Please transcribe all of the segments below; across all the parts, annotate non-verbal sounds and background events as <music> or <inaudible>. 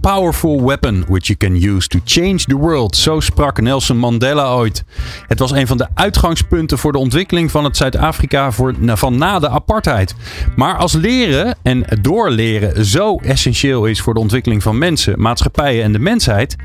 powerful weapon which you can use to change the world. Zo sprak Nelson Mandela ooit. Het was een van de uitgangspunten voor de ontwikkeling van het Zuid-Afrika van na de apartheid. Maar als leren en doorleren zo essentieel is voor de ontwikkeling van mensen, maatschappijen en de mensheid,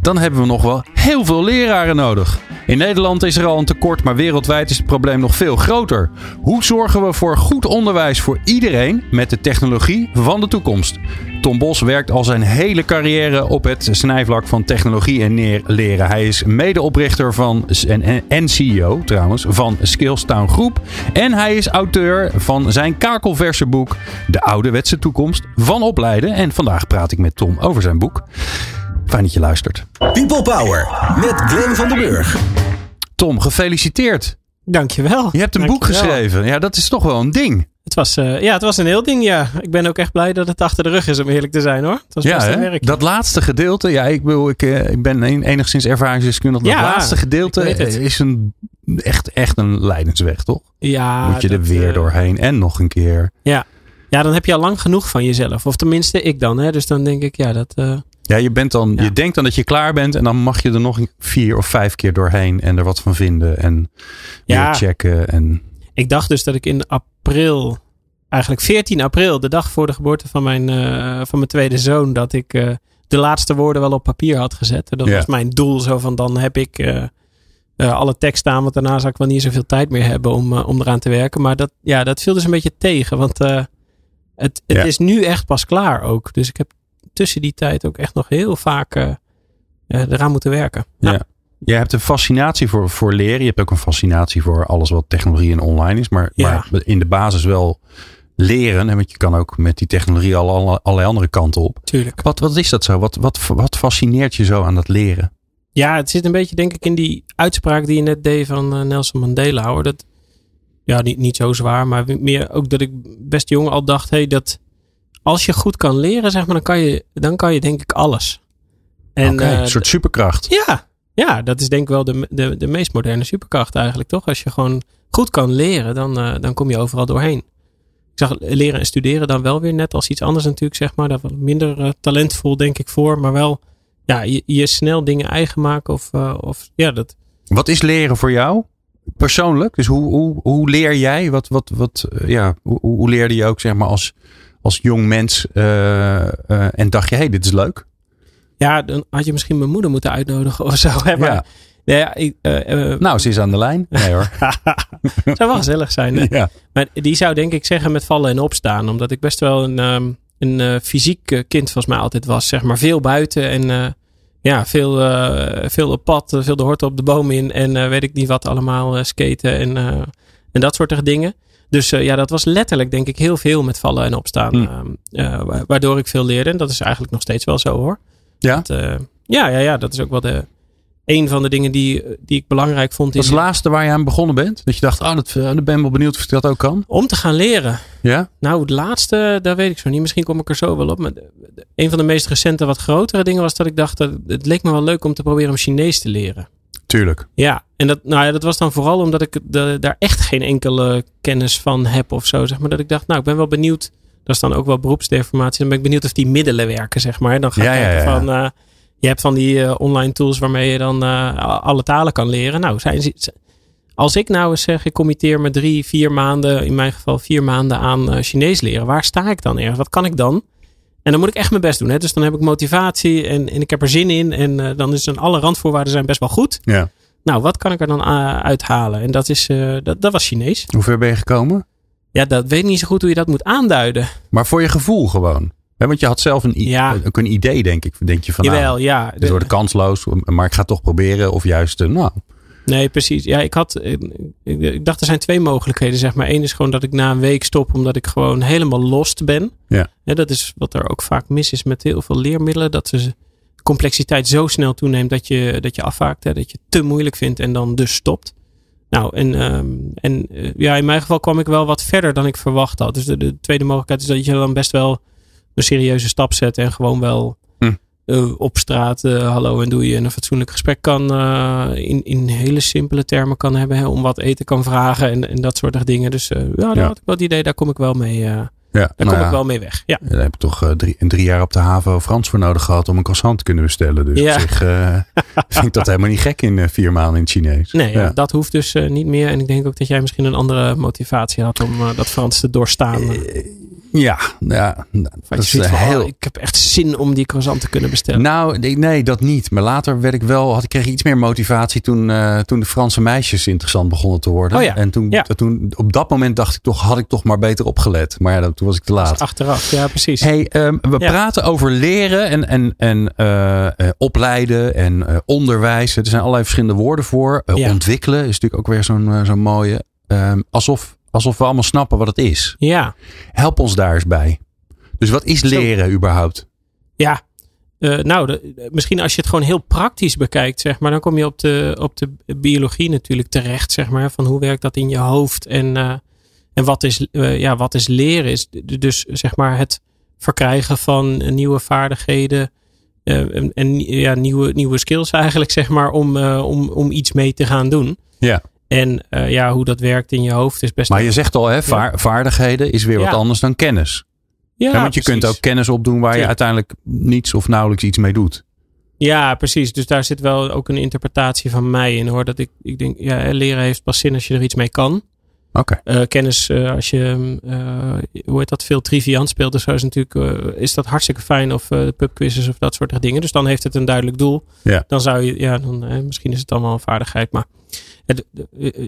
dan hebben we nog wel heel veel leraren nodig. In Nederland is er al een tekort, maar wereldwijd is het probleem nog veel groter. Hoe zorgen we voor goed onderwijs voor iedereen met de technologie van de toekomst? Tom Bos werkt al zijn hele carrière op het snijvlak van technologie en leren. Hij is medeoprichter van en, en CEO trouwens van Skillstown Groep. En hij is auteur van zijn kakelverse boek De Ouderwetse Toekomst van Opleiden. En vandaag praat ik met Tom over zijn boek. Fijn dat je luistert. People Power met Glenn van den Burg. Tom, gefeliciteerd. Dankjewel. Je hebt een boek geschreven. Ja, dat is toch wel een ding. Het was, uh, ja, het was een heel ding, ja. Ik ben ook echt blij dat het achter de rug is, om eerlijk te zijn hoor. Het was ja, best werk. Dat laatste gedeelte, ja, ik, wil, ik, uh, ik ben enigszins ervaringsdeskundig. Dat ja, laatste gedeelte is een, echt, echt een leidensweg, toch? Ja. Moet je er weer doorheen en nog een keer. Ja. ja, dan heb je al lang genoeg van jezelf. Of tenminste, ik dan. Hè. Dus dan denk ik, ja, dat... Ja, je, bent dan, je denkt dan dat je klaar bent en dan mag je er nog vier of vijf keer doorheen en er wat van vinden en ja. checken. En... Ik dacht dus dat ik in april, eigenlijk 14 april, de dag voor de geboorte van mijn, uh, van mijn tweede zoon, dat ik uh, de laatste woorden wel op papier had gezet. En dat was mijn doel, zo van dan heb ik uh, alle tekst staan, want daarna zou ik wel niet zoveel tijd meer hebben om, om eraan te werken. Maar dat, ja, dat viel dus een beetje tegen, want het, het ja. is nu echt pas klaar ook. Dus ik heb tussen die tijd ook echt nog heel vaak eraan moeten werken. Ja. Je hebt een fascinatie voor, voor leren. Je hebt ook een fascinatie voor alles wat technologie en online is. Maar, ja. maar in de basis wel leren. Want je kan ook met die technologie al alle, allerlei andere kanten op. Tuurlijk. Wat, wat is dat zo? Wat, wat, wat fascineert je zo aan dat leren? Ja, het zit een beetje denk ik in die uitspraak die je net deed van uh, Nelson Mandela. Hoor. Dat, ja, niet, niet zo zwaar. Maar meer ook dat ik best jong al dacht. Hey, dat als je goed kan leren, zeg maar, dan kan je, dan kan je denk ik alles. En, okay, een soort superkracht. Ja, ja, dat is denk ik wel de, de, de meest moderne superkracht eigenlijk, toch? Als je gewoon goed kan leren, dan, uh, dan kom je overal doorheen. Ik zag leren en studeren dan wel weer net als iets anders natuurlijk, zeg maar. Daar minder uh, talentvol denk ik voor, maar wel ja, je, je snel dingen eigen maken of, uh, of ja, dat. Wat is leren voor jou? Persoonlijk? Dus hoe, hoe, hoe leer jij? Wat, wat, wat, ja, hoe, hoe leerde je ook zeg maar als als jong mens en dacht je, hé, hey, dit is leuk? Ja, dan had je misschien mijn moeder moeten uitnodigen of zo. Hè? Maar, ja. Ja, ik, uh, nou, ze is aan de lijn. Nee hoor. <laughs> zou wel gezellig zijn. Hè? Ja. Maar die zou denk ik zeggen met vallen en opstaan. Omdat ik best wel een, um, een fysiek kind volgens mij altijd was. Zeg maar veel buiten en ja, veel, veel op pad, veel de horten op de boom in. En weet ik niet wat allemaal, skaten en, en dat soort dingen. Dus ja, dat was letterlijk denk ik heel veel met vallen en opstaan. Mm. Uh, waardoor ik veel leerde. En dat is eigenlijk nog steeds wel zo hoor. Ja? Dat, uh, ja, ja, ja, dat is ook wel de, een van de dingen die, die ik belangrijk vond. Dat is het laatste waar je aan begonnen bent? Dat je dacht, oh, dat, dat ben ik wel benieuwd of je dat ook kan. Om te gaan leren. Ja? Nou, het laatste, daar weet ik zo niet. Misschien kom ik er zo wel op. Maar een van de meest recente, wat grotere dingen was dat ik dacht, dat het leek me wel leuk om te proberen om Chinees te leren. Tuurlijk. Ja, en dat, nou ja, dat was dan vooral omdat ik de, daar echt geen enkele kennis van heb of zo. Zeg maar dat ik dacht, nou, ik ben wel benieuwd. Dat is dan ook wel beroepsdeformatie. Dan ben ik benieuwd of die middelen werken, zeg maar. Dan ga ja, kijken ja, van, uh, je hebt van die uh, online tools waarmee je dan uh, alle talen kan leren. Nou, zijn ze, als ik nou eens zeg, ik committeer me drie, vier maanden, in mijn geval vier maanden aan Chinees leren. Waar sta ik dan ergens? Wat kan ik dan? En dan moet ik echt mijn best doen. Hè? Dus dan heb ik motivatie en, en ik heb er zin in. En dan is dan alle randvoorwaarden zijn best wel goed. Ja. Nou, wat kan ik er dan uithalen? En dat, is, dat, dat was Chinees. Hoe ver ben je gekomen? Ja, dat weet ik niet zo goed hoe je dat moet aanduiden. Maar voor je gevoel gewoon. Want je had zelf een, ja. ook een idee, denk ik. Denk je van, Jawel, nou, ja. Het wordt kansloos, maar ik ga het toch proberen. Of juist, nou, Nee, precies. Ja, ik had. Ik dacht, er zijn twee mogelijkheden, zeg maar. Eén is gewoon dat ik na een week stop, omdat ik gewoon helemaal lost ben. Ja. ja dat is wat er ook vaak mis is met heel veel leermiddelen. Dat de complexiteit zo snel toeneemt dat je, dat je afhaakt. Hè, dat je te moeilijk vindt en dan dus stopt. Nou, en, ehm, en ja, in mijn geval kwam ik wel wat verder dan ik verwacht had. Dus de, de tweede mogelijkheid is dat je dan best wel een serieuze stap zet en gewoon wel uh, op straat uh, hallo en doe je een fatsoenlijk gesprek kan uh, in, in hele simpele termen kan hebben. Hè, om wat eten kan vragen en, en dat soort dingen. Dus ja, daar ja. had ik wel het idee, daar kom ik wel mee. Ja, daar nou kom ik wel mee weg. Ja. ja daar heb ik toch drie, drie jaar op de haven Frans voor nodig gehad om een croissant te kunnen bestellen. Dus ja. op zich <laughs> vind ik dat helemaal niet gek in vier maanden in het Chinees. Nee, dat hoeft dus niet meer. En ik denk ook dat jij misschien een andere motivatie had om dat Frans te doorstaan. Ja, ja dat is heel... ik heb echt zin om die croissant te kunnen bestellen. Nou, nee, dat niet. Maar later werd ik wel, had, ik kreeg iets meer motivatie toen, uh, toen de Franse meisjes interessant begonnen te worden. Oh ja. En toen, ja. toen, op dat moment dacht ik toch, had ik toch maar beter opgelet. Maar ja, toen was ik te laat. Achteraf, ja, precies. Hey, um, we praten over leren en, en, en uh, uh, opleiden en onderwijzen. Er zijn allerlei verschillende woorden voor. Ontwikkelen is natuurlijk ook weer zo'n zo'n mooie. Um, alsof alsof we allemaal snappen wat het is. Ja. Help ons daar eens bij. Dus wat is leren Zo. überhaupt? Ja, uh, nou, de, misschien als je het gewoon heel praktisch bekijkt, zeg maar, dan kom je op de, op de biologie natuurlijk terecht, zeg maar, van hoe werkt dat in je hoofd en, uh, en wat, is, uh, ja, wat is leren? Is dus zeg maar het verkrijgen van nieuwe vaardigheden en, en ja, nieuwe, nieuwe skills eigenlijk, zeg maar, om, om, om iets mee te gaan doen. Ja. En uh, ja, hoe dat werkt in je hoofd is best. Maar je zegt al, hè, va vaardigheden is weer wat anders dan kennis. Ja, ja want je kunt ook kennis opdoen waar je uiteindelijk niets of nauwelijks iets mee doet. Ja, precies. Dus daar zit wel ook een interpretatie van mij in hoor. Dat ik, ik denk, ja, leren heeft pas zin als je er iets mee kan. Oké. Okay. Uh, kennis, uh, als je, uh, hoe heet dat, veel triviant speelt, dus zo is natuurlijk, is dat hartstikke fijn. Of pubquizzes of dat soort dingen. Dus dan heeft het een duidelijk doel. Ja. Dan zou je, ja, dan, misschien is het allemaal een vaardigheid. Maar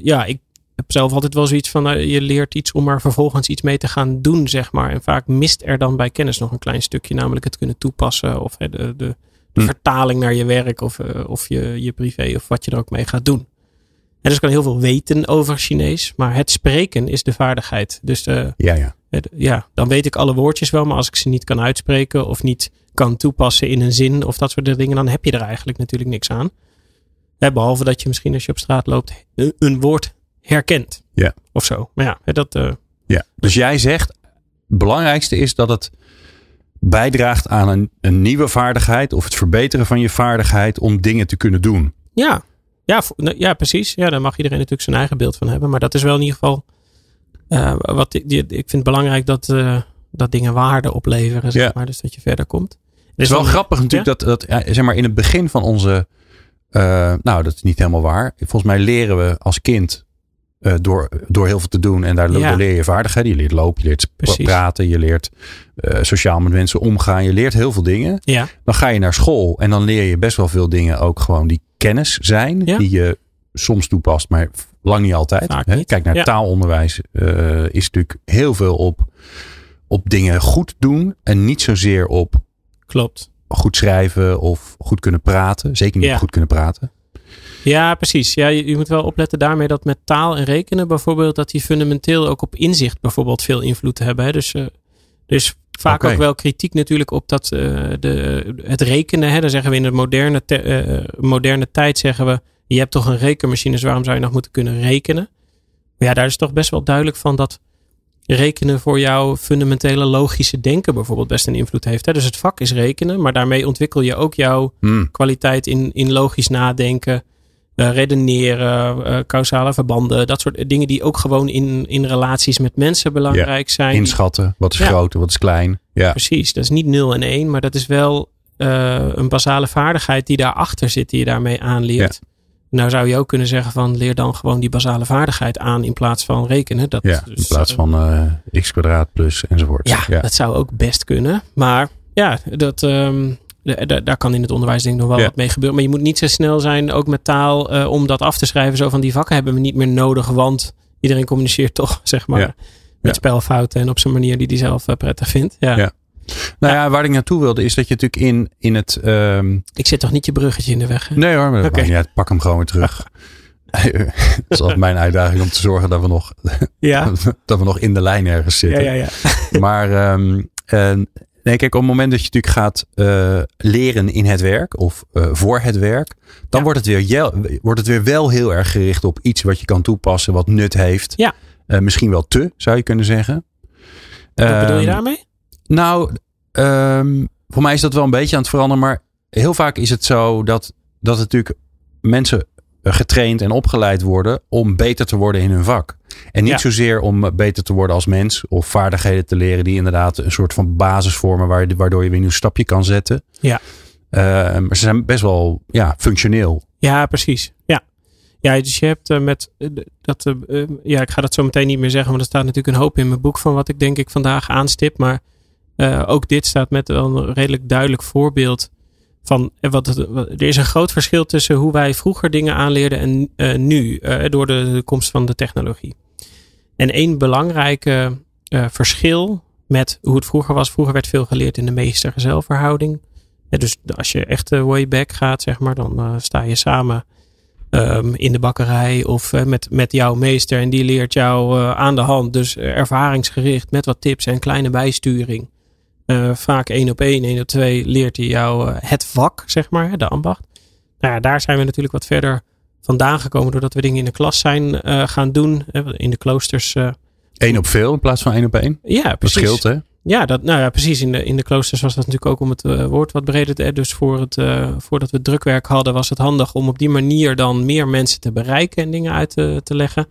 ja, ik heb zelf altijd wel zoiets van, je leert iets om er vervolgens iets mee te gaan doen, zeg maar. En vaak mist er dan bij kennis nog een klein stukje, namelijk het kunnen toepassen. Of de, de, de hm. vertaling naar je werk of, of je, je privé of wat je er ook mee gaat doen. En dus kan heel veel weten over Chinees, maar het spreken is de vaardigheid. Dus ja, ja. Het, ja, dan weet ik alle woordjes wel, maar als ik ze niet kan uitspreken of niet kan toepassen in een zin of dat soort dingen, dan heb je er eigenlijk natuurlijk niks aan. Behalve dat je misschien als je op straat loopt een woord herkent. Ja. Of zo. Maar ja, dat. Uh, ja. Dus jij zegt, het belangrijkste is dat het bijdraagt aan een, een nieuwe vaardigheid of het verbeteren van je vaardigheid om dingen te kunnen doen. Ja, ja, ja, precies. Ja, daar mag iedereen natuurlijk zijn eigen beeld van hebben. Maar dat is wel in ieder geval uh, wat ik, ik vind het belangrijk dat, uh, dat dingen waarde opleveren. Zeg ja. maar, dus dat je verder komt. Het is wel grappig natuurlijk ja? dat, dat zeg maar in het begin van onze. Uh, nou, dat is niet helemaal waar. Volgens mij leren we als kind door, door heel veel te doen. En daar, daar leer je vaardigheden. Je leert lopen, je leert Precies. praten, je leert sociaal met mensen omgaan. Je leert heel veel dingen. Ja. Dan ga je naar school en dan leer je best wel veel dingen ook gewoon die kennis zijn. Ja. Die je soms toepast, maar lang niet altijd. Niet. Kijk naar taalonderwijs. Is natuurlijk heel veel op, op dingen goed doen. En niet zozeer op Klopt. Goed schrijven of goed kunnen praten. Zeker niet Ja. goed kunnen praten. Ja, precies. Ja, je, je moet wel opletten daarmee dat met taal en rekenen bijvoorbeeld, dat die fundamenteel ook op inzicht bijvoorbeeld veel invloed hebben. Hè? Dus, uh, dus vaak ook wel kritiek natuurlijk op dat, uh, de, het rekenen. Hè? Dan zeggen we in de moderne, te, uh, moderne tijd zeggen we, je hebt toch een rekenmachine, dus waarom zou je nog moeten kunnen rekenen? Maar ja, daar is toch best wel duidelijk van dat rekenen voor jouw fundamentele logische denken bijvoorbeeld best een invloed heeft. Hè? Dus het vak is rekenen, maar daarmee ontwikkel je ook jouw Hmm. kwaliteit in, in logisch nadenken, uh, redeneren, uh, causale verbanden, dat soort dingen die ook gewoon in, in relaties met mensen belangrijk zijn. Inschatten. Wat is Ja. groot, wat is klein. Ja. Precies, dat is niet 0 en 1, maar dat is wel uh, een basale vaardigheid die daarachter zit, die je daarmee aanleert. Nou zou je ook kunnen zeggen van leer dan gewoon die basale vaardigheid aan in plaats van rekenen. Dat, ja. In dus, plaats uh, van uh, x kwadraat plus enzovoort. ja, ja. dat zou ook best kunnen. Maar ja, dat, um, daar kan in het onderwijs denk ik nog wel Ja. wat mee gebeuren. Maar je moet niet zo snel zijn, ook met taal, uh, om dat af te schrijven. Zo van die vakken hebben we niet meer nodig, want iedereen communiceert toch, <laughs> zeg maar, Ja. met spelfouten en op zijn manier die hij zelf uh, prettig vindt. Ja. Ja. Nou ja, waar ik naartoe wilde is dat je natuurlijk in, in het... Um... Ik zit toch niet je bruggetje in de weg? Hè? Nee hoor, maar. Pak hem gewoon weer terug. <laughs> <laughs> dat is altijd mijn uitdaging om te zorgen dat we nog, <laughs> Ja, dat we nog in de lijn ergens ja, zitten. ja. ja. Maar ehm, en Nee, kijk, op het moment dat je natuurlijk gaat uh, leren in het werk of uh, voor het werk, dan ja. wordt, het weer, wordt het weer wel heel erg gericht op iets wat je kan toepassen, wat nut heeft. Ja. Uh, misschien wel te, zou je kunnen zeggen. Wat bedoel je daarmee? Nou, um, voor mij is dat wel een beetje aan het veranderen, maar heel vaak is het zo dat, dat natuurlijk mensen getraind en opgeleid worden om beter te worden in hun vak. En niet zozeer om beter te worden als mens of vaardigheden te leren die inderdaad een soort van basis vormen waardoor je weer een nieuw stapje kan zetten. Ja. Uh, maar ze zijn best wel ja, functioneel. Ja, precies. Ja. Ja, dus je hebt uh, met dat, ja, ik ga dat zo meteen niet meer zeggen, want er staat natuurlijk een hoop in mijn boek van wat ik denk ik vandaag aanstip. Maar ook dit staat met een redelijk duidelijk voorbeeld van wat, er is een groot verschil tussen hoe wij vroeger dingen aanleerden en uh, nu, door de, komst van de technologie. En één belangrijke verschil met hoe het vroeger was, vroeger werd veel geleerd in de meester-gezelverhouding. Dus als je echt way back gaat, zeg maar, dan sta je samen um, in de bakkerij of met, met jouw meester en die leert jou aan de hand, dus ervaringsgericht met wat tips en kleine bijsturing. Uh, vaak één op één, één op twee leert hij jou uh, het vak, zeg maar, de ambacht. Nou ja, daar zijn we natuurlijk wat verder vandaan gekomen doordat we dingen in de klas zijn uh, gaan doen. in de kloosters. Eén op veel in plaats van één op één? Ja, precies. Dat scheelt, hè? Ja, dat, nou ja, precies. In de, in de kloosters was dat natuurlijk ook om het woord wat breder te Dus voor het, voordat we drukwerk hadden, was het handig om op die manier dan meer mensen te bereiken en dingen uit te, te leggen.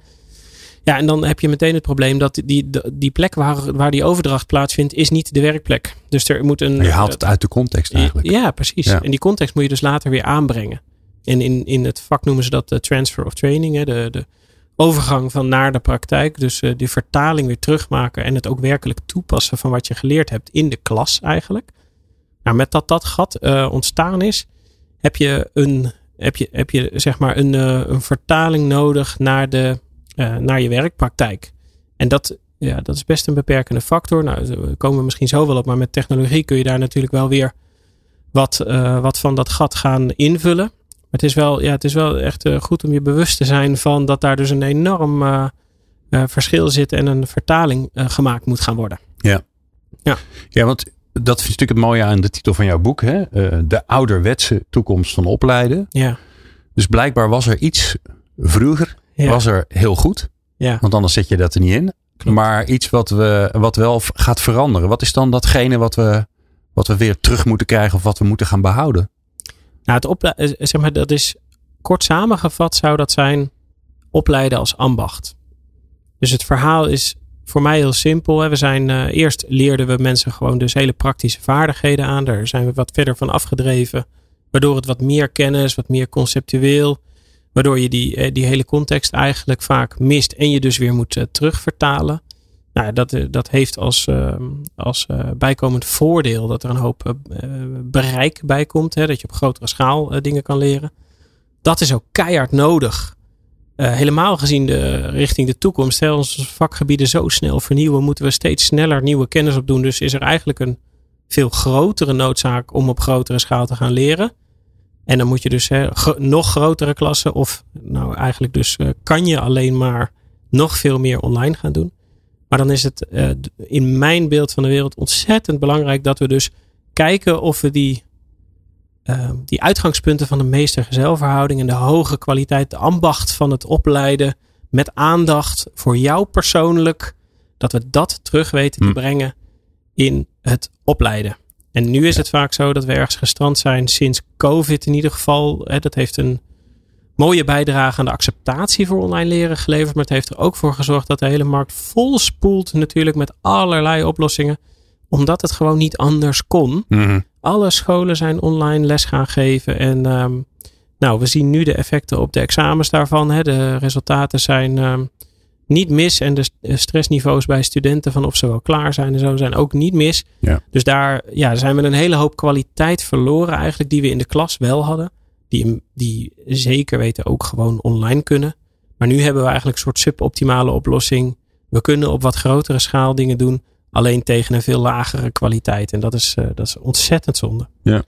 Ja, en dan heb je meteen het probleem dat die, die plek waar, waar die overdracht plaatsvindt, is niet de werkplek. Dus er moet een. je haalt het uit de context eigenlijk. Ja, precies. En die context moet je dus later weer aanbrengen. En in, in het vak noemen ze dat de transfer of training, hè, de, de overgang van naar de praktijk. Dus uh, die vertaling weer terugmaken en het ook werkelijk toepassen van wat je geleerd hebt in de klas eigenlijk. Nou, met dat dat gat uh, ontstaan is, heb je een, heb je, heb je zeg maar een, uh, een vertaling nodig naar de uh, naar je werkpraktijk. En dat, ja, dat is best een beperkende factor. Nou, daar komen we misschien zo wel op, maar met technologie kun je daar natuurlijk wel weer wat, uh, wat van dat gat gaan invullen. Maar het is wel, ja, het is wel echt uh, goed om je bewust te zijn van dat daar dus een enorm verschil zit en een vertaling gemaakt moet gaan worden. Ja. Ja, ja want dat is natuurlijk het mooie aan de titel van jouw boek. Hè? de ouderwetse toekomst van opleiden. Ja. Dus blijkbaar was er iets vroeger ja. was er heel goed. Ja. Want anders zet je dat er niet in. Klopt. Maar iets wat, we, wat wel gaat veranderen. Wat is dan datgene wat we, wat we weer terug moeten krijgen of wat we moeten gaan behouden? Nou, het opleiden, eh, zeg maar, dat is kort samengevat zou dat zijn opleiden als ambacht. Dus het verhaal is voor mij heel simpel. We zijn, uh, eerst leerden we mensen gewoon dus hele praktische vaardigheden aan. Daar zijn we wat verder van afgedreven. Waardoor het wat meer kennis, wat meer conceptueel Waardoor je die, eh, die hele context eigenlijk vaak mist en je dus weer moet uh, terugvertalen. Nou, dat, eh, dat heeft als, uh, als bijkomend voordeel dat er een hoop bereik bij komt. Hè, dat je op grotere schaal dingen kan leren. Dat is ook keihard nodig. helemaal gezien de richting de toekomst. Hè, onze vakgebieden zo snel vernieuwen, moeten we steeds sneller nieuwe kennis opdoen. Dus is er eigenlijk een veel grotere noodzaak om op grotere schaal te gaan leren. En dan moet je dus hè, nog grotere klassen, of nou eigenlijk dus uh, kan je alleen maar nog veel meer online gaan doen. Maar dan is het uh, in mijn beeld van de wereld ontzettend belangrijk dat we dus kijken of we die, uh, die uitgangspunten van de meester-gezelverhouding en de hoge kwaliteit, de ambacht van het opleiden met aandacht voor jou persoonlijk, dat we dat terug weten te hm. brengen in het opleiden. En nu is het vaak zo dat we ergens gestrand zijn sinds COVID in ieder geval. Hè, dat heeft een mooie bijdrage aan de acceptatie voor online leren geleverd. Maar het heeft er ook voor gezorgd dat de hele markt vol spoelt natuurlijk met allerlei oplossingen. Omdat het gewoon niet anders kon. Mm Alle scholen zijn online les gaan geven. En um, nou, we zien nu de effecten op de examens daarvan. Hè. De resultaten zijn um, niet mis. En de stressniveaus bij studenten van of ze wel klaar zijn en zo zijn ook niet mis. Ja. Dus daar ja, zijn we een hele hoop kwaliteit verloren eigenlijk die we in de klas wel hadden. Die, die zeker weten ook gewoon online kunnen. Maar nu hebben we eigenlijk een soort suboptimale oplossing. We kunnen op wat grotere schaal dingen doen. Alleen tegen een veel lagere kwaliteit. En dat is, uh, dat is ontzettend zonde. Ja.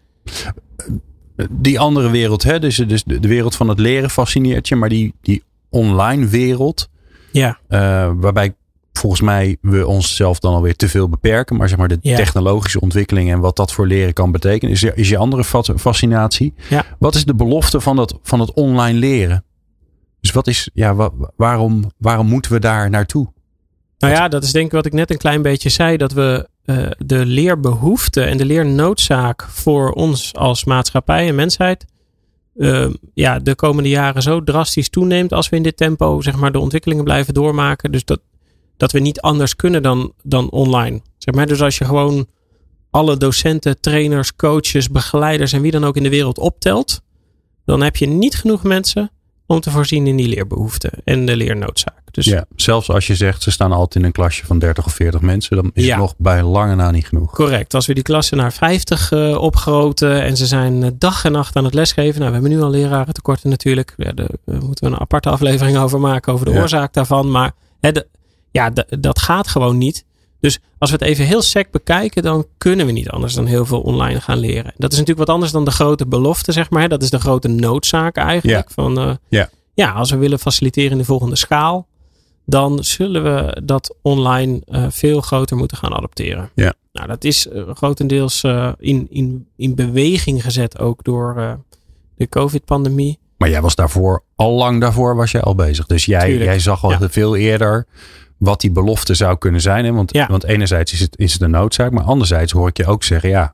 Die andere wereld, hè? Dus, dus de wereld van het leren fascineert je. Maar die, die online wereld ja. Uh, waarbij volgens mij we onszelf dan alweer te veel beperken. Maar zeg maar de technologische ontwikkeling en wat dat voor leren kan betekenen, is, je, is je andere fascinatie. Ja. Wat is de belofte van, dat, van het online leren? Dus wat is, ja, waarom, waarom moeten we daar naartoe? Nou ja, dat is denk ik wat ik net een klein beetje zei. Dat we uh, de leerbehoefte en de leernoodzaak voor ons als maatschappij en mensheid. Uh, ja, de komende jaren zo drastisch toeneemt als we in dit tempo zeg maar, de ontwikkelingen blijven doormaken. Dus dat, dat we niet anders kunnen dan, dan online. Zeg maar, dus als je gewoon alle docenten, trainers, coaches, begeleiders en wie dan ook in de wereld optelt, dan heb je niet genoeg mensen om te voorzien in die leerbehoeften en de leernoodzaak. Dus ja, zelfs als je zegt ze staan altijd in een klasje van 30 of 40 mensen, dan is het nog bij lange na niet genoeg. Correct. Als we die klassen naar 50 uh, opgroten en ze zijn eh, dag en nacht aan het lesgeven. Nou, we hebben nu al leraren tekorten natuurlijk. Ja, daar moeten we een aparte aflevering over maken, over de oorzaak daarvan. Maar hè, ja, dat gaat gewoon niet. Dus als we het even heel sec bekijken, dan kunnen we niet anders dan heel veel online gaan leren. Dat is natuurlijk wat anders dan de grote belofte, zeg maar. Dat is de grote noodzaak eigenlijk. Ja. Van, uh, ja. ja, als we willen faciliteren in de volgende schaal, dan zullen we dat online uh, veel groter moeten gaan adopteren. Ja. Nou, dat is uh, grotendeels in, in, in beweging gezet ook door de COVID-pandemie. Maar jij was daarvoor, al lang daarvoor was jij al bezig. Dus jij, jij zag al ja. veel eerder wat die belofte zou kunnen zijn. Hè? Want, ja. want enerzijds is het, is het een noodzaak, maar anderzijds hoor ik je ook zeggen, ja,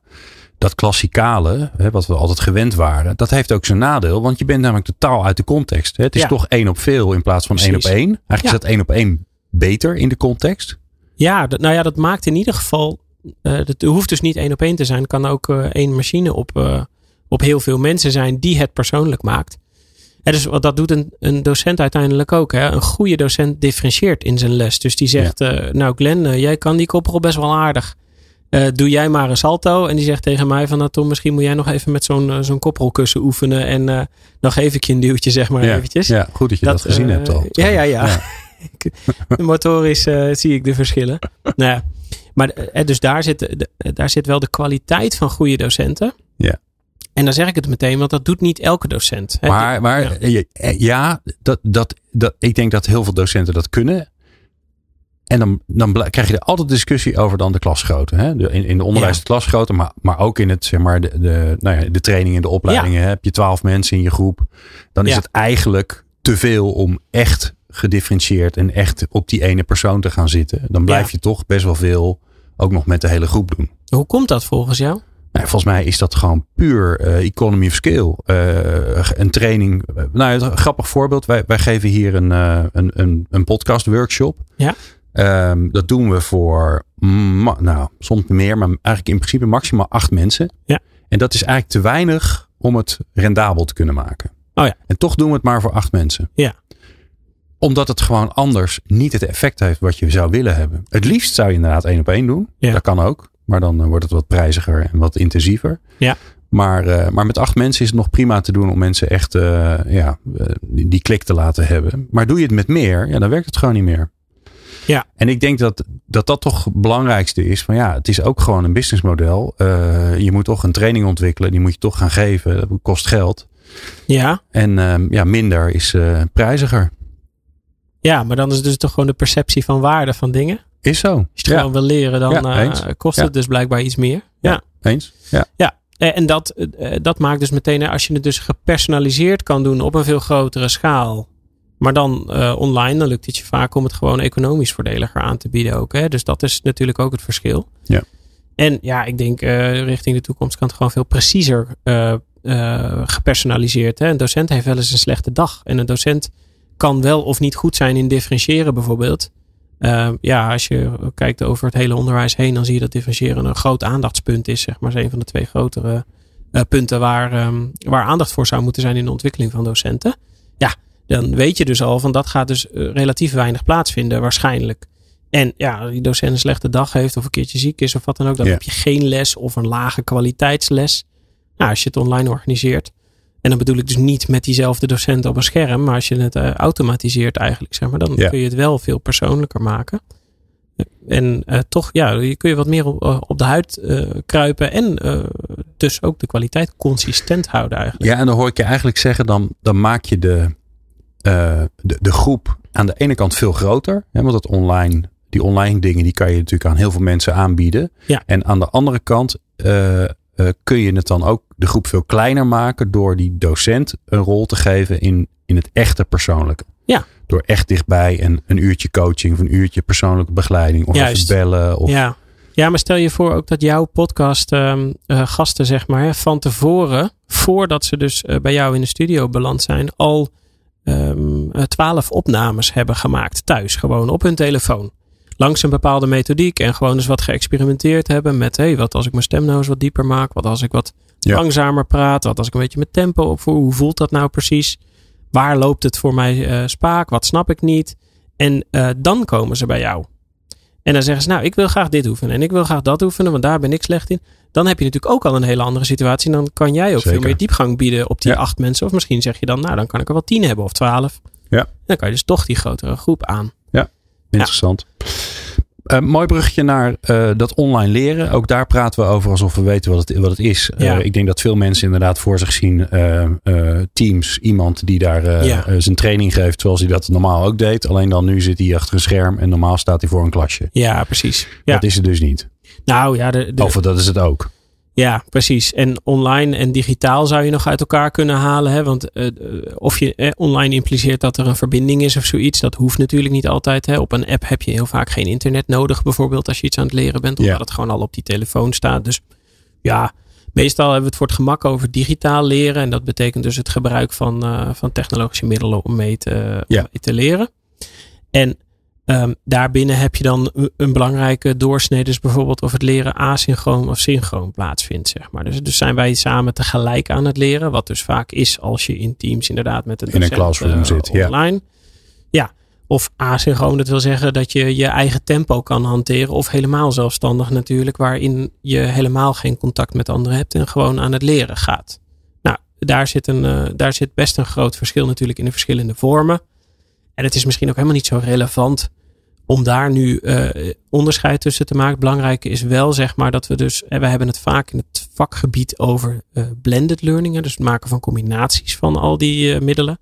dat klassikale, hè, wat we altijd gewend waren, dat heeft ook zijn nadeel. Want je bent namelijk totaal uit de context. Hè? Het is toch één op veel in plaats van één op één. Eigenlijk is dat één op één beter in de context. Ja, dat, nou ja, dat maakt in ieder geval. Uh, het hoeft dus niet één op één te zijn. Het kan ook uh, één machine op, uh, op heel veel mensen zijn die het persoonlijk maakt. En dus wat dat doet een, een docent uiteindelijk ook. Hè? Een goede docent differentieert in zijn les. Dus die zegt, ja. nou Glenn, jij kan die koprol best wel aardig. Uh, doe jij maar een salto. En die zegt tegen mij van nou Tom, misschien moet jij nog even met zo'n zo'n koprolkussen oefenen. En dan geef ik je een duwtje, zeg maar ja, eventjes. Ja, goed dat je dat, dat gezien hebt al. Ja, ja, ja. ja. <laughs> Motorisch zie ik de verschillen. nou ja. Maar dus daar zit, daar zit wel de kwaliteit van goede docenten. Ja. En dan zeg ik het meteen, want dat doet niet elke docent. Maar, maar ja, ja dat, dat, dat, ik denk dat heel veel docenten dat kunnen. En dan, dan krijg je er altijd discussie over dan de klasgrootte. Hè? De, in, in de onderwijs ja. de klasgrootte, maar, maar ook in het, zeg maar, de, de, nou ja, de training en de opleidingen. Ja. Heb je twaalf mensen in je groep. Dan is het eigenlijk te veel om echt gedifferentieerd en echt op die ene persoon te gaan zitten. Dan blijf je toch best wel veel ook nog met de hele groep doen. Hoe komt dat volgens jou? Nou, volgens mij is dat gewoon puur uh, economy of scale. Uh, een training. Nou, een grappig voorbeeld. Wij, wij geven hier een, uh, een, een, een podcast workshop. Ja. Um, dat doen we voor, nou, soms meer, maar eigenlijk in principe maximaal acht mensen. Ja. En dat is eigenlijk te weinig om het rendabel te kunnen maken. Oh ja. En toch doen we het maar voor acht mensen. Ja. Omdat het gewoon anders niet het effect heeft wat je zou willen hebben. Het liefst zou je inderdaad één op één doen. Ja. Dat kan ook. Maar dan wordt het wat prijziger en wat intensiever. Ja. Maar, uh, maar met acht mensen is het nog prima te doen om mensen echt uh, ja, uh, die klik te laten hebben. Maar doe je het met meer, ja, dan werkt het gewoon niet meer. Ja. En ik denk dat, dat dat toch het belangrijkste is. Van ja, het is ook gewoon een businessmodel. je moet toch een training ontwikkelen. Die moet je toch gaan geven. Dat kost geld. Ja. En ja, minder is prijziger. Ja, maar dan is het dus toch gewoon de perceptie van waarde van dingen. Is zo. Als je het gewoon wil leren, dan uh, kost het dus blijkbaar iets meer. Ja, eens. Ja. ja. En dat, uh, dat maakt dus meteen, als je het dus gepersonaliseerd kan doen op een veel grotere schaal. Maar dan uh, online, dan lukt het je vaak om het gewoon economisch voordeliger aan te bieden ook. Hè? Dus dat is natuurlijk ook het verschil. Ja. En ja, ik denk richting de toekomst kan het gewoon veel preciezer gepersonaliseerd. Hè? Een docent heeft wel eens een slechte dag. En een docent kan wel of niet goed zijn in differentiëren bijvoorbeeld. Uh, ja, als je kijkt over het hele onderwijs heen, dan zie je dat differentiëren een groot aandachtspunt is. Zeg maar, is een van de twee grotere uh, punten waar, um, waar aandacht voor zou moeten zijn in de ontwikkeling van docenten. Ja, dan weet je dus al van dat gaat dus uh, relatief weinig plaatsvinden, waarschijnlijk. En ja, die docent een slechte dag heeft of een keertje ziek is of wat dan ook, dan heb je geen les of een lage kwaliteitsles. Nou, als je het online organiseert. En dan bedoel ik dus niet met diezelfde docent op een scherm, maar als je het uh, automatiseert eigenlijk, zeg maar, dan Ja. kun je het wel veel persoonlijker maken. En uh, toch, ja, je kun je wat meer op, op de huid uh, kruipen en dus ook de kwaliteit consistent houden eigenlijk. Ja, en dan hoor ik je eigenlijk zeggen, dan, dan maak je de, de, de groep aan de ene kant veel groter. Hè, want het online die online dingen, die kan je natuurlijk aan heel veel mensen aanbieden. Ja. En aan de andere kant uh, uh, kun je het dan ook de groep veel kleiner maken door die docent een rol te geven in, in het echte persoonlijke. Ja. Door echt dichtbij en een uurtje coaching of een uurtje persoonlijke begeleiding of Juist. even bellen. Of, Ja. ja, maar stel je voor ook dat jouw podcast ehm, eh, gasten, zeg maar, van tevoren, voordat ze dus eh, bij jou in de studio beland zijn, al ehm, eh, twaalf opnames hebben gemaakt thuis, gewoon op hun telefoon. Langs een bepaalde methodiek en gewoon eens wat geëxperimenteerd hebben met, hé, hey, wat als ik mijn stem nou eens wat dieper maak, wat als ik wat Ja. langzamer praat, wat als ik een beetje mijn tempo opvoer, hoe voelt dat nou precies? Waar loopt het voor mij eh, spaak? Wat snap ik niet? En eh, dan komen ze bij jou. En dan zeggen ze, nou, ik wil graag dit oefenen en ik wil graag dat oefenen, want daar ben ik slecht in. Dan heb je natuurlijk ook al een hele andere situatie. En dan kan jij ook Zeker. veel meer diepgang bieden op die Ja. acht mensen. Of misschien zeg je dan, nou, dan kan ik er wel tien hebben of twaalf. Ja. Dan kan je dus toch die grotere groep aan. Interessant. Eh, mooi bruggetje naar eh, dat online leren. Ook daar praten we over alsof we weten wat het, wat het is. Eh, ik denk dat veel mensen inderdaad voor zich zien Teams. Iemand die daar Ja. zijn training geeft zoals hij dat normaal ook deed. Alleen dan nu zit hij achter een scherm en normaal staat hij voor een klasje. Ja, precies. Ja. Dat is het dus niet. Nou ja, de, de- Of dat is het ook. Ja, precies. En online en digitaal zou je nog uit elkaar kunnen halen. Hè? Want eh, eh, of je eh, online impliceert dat er een verbinding is of zoiets, dat hoeft natuurlijk niet altijd. Hè? Op een app heb je heel vaak geen internet nodig, bijvoorbeeld als je iets aan het leren bent, omdat Ja. het gewoon al op die telefoon staat. Dus ja, meestal hebben we het voor het gemak over digitaal leren. En dat betekent dus het gebruik van, van technologische middelen om mee te, Ja. om mee te leren. En Ehm, daarbinnen heb je dan een- belangrijke doorsnede, dus bijvoorbeeld of het leren asynchroon of synchroon plaatsvindt, zeg maar. Dus, dus zijn wij samen tegelijk aan het leren, wat dus vaak is als je in teams inderdaad met een In een classroom eh, zit, ja. online. Ja, of asynchroon, dat wil zeggen dat je je eigen tempo kan hanteren, of helemaal zelfstandig natuurlijk, waarin je helemaal geen contact met anderen hebt en gewoon aan het leren gaat. Nou, daar zit, een, eh, daar zit best een groot verschil natuurlijk in de verschillende vormen. En het is misschien ook helemaal niet zo relevant om daar nu eh, onderscheid tussen te maken. Belangrijk is wel, zeg maar, dat we dus, en we hebben het vaak in het vakgebied over eh, blended learning, dus het maken van combinaties van al die eh, middelen.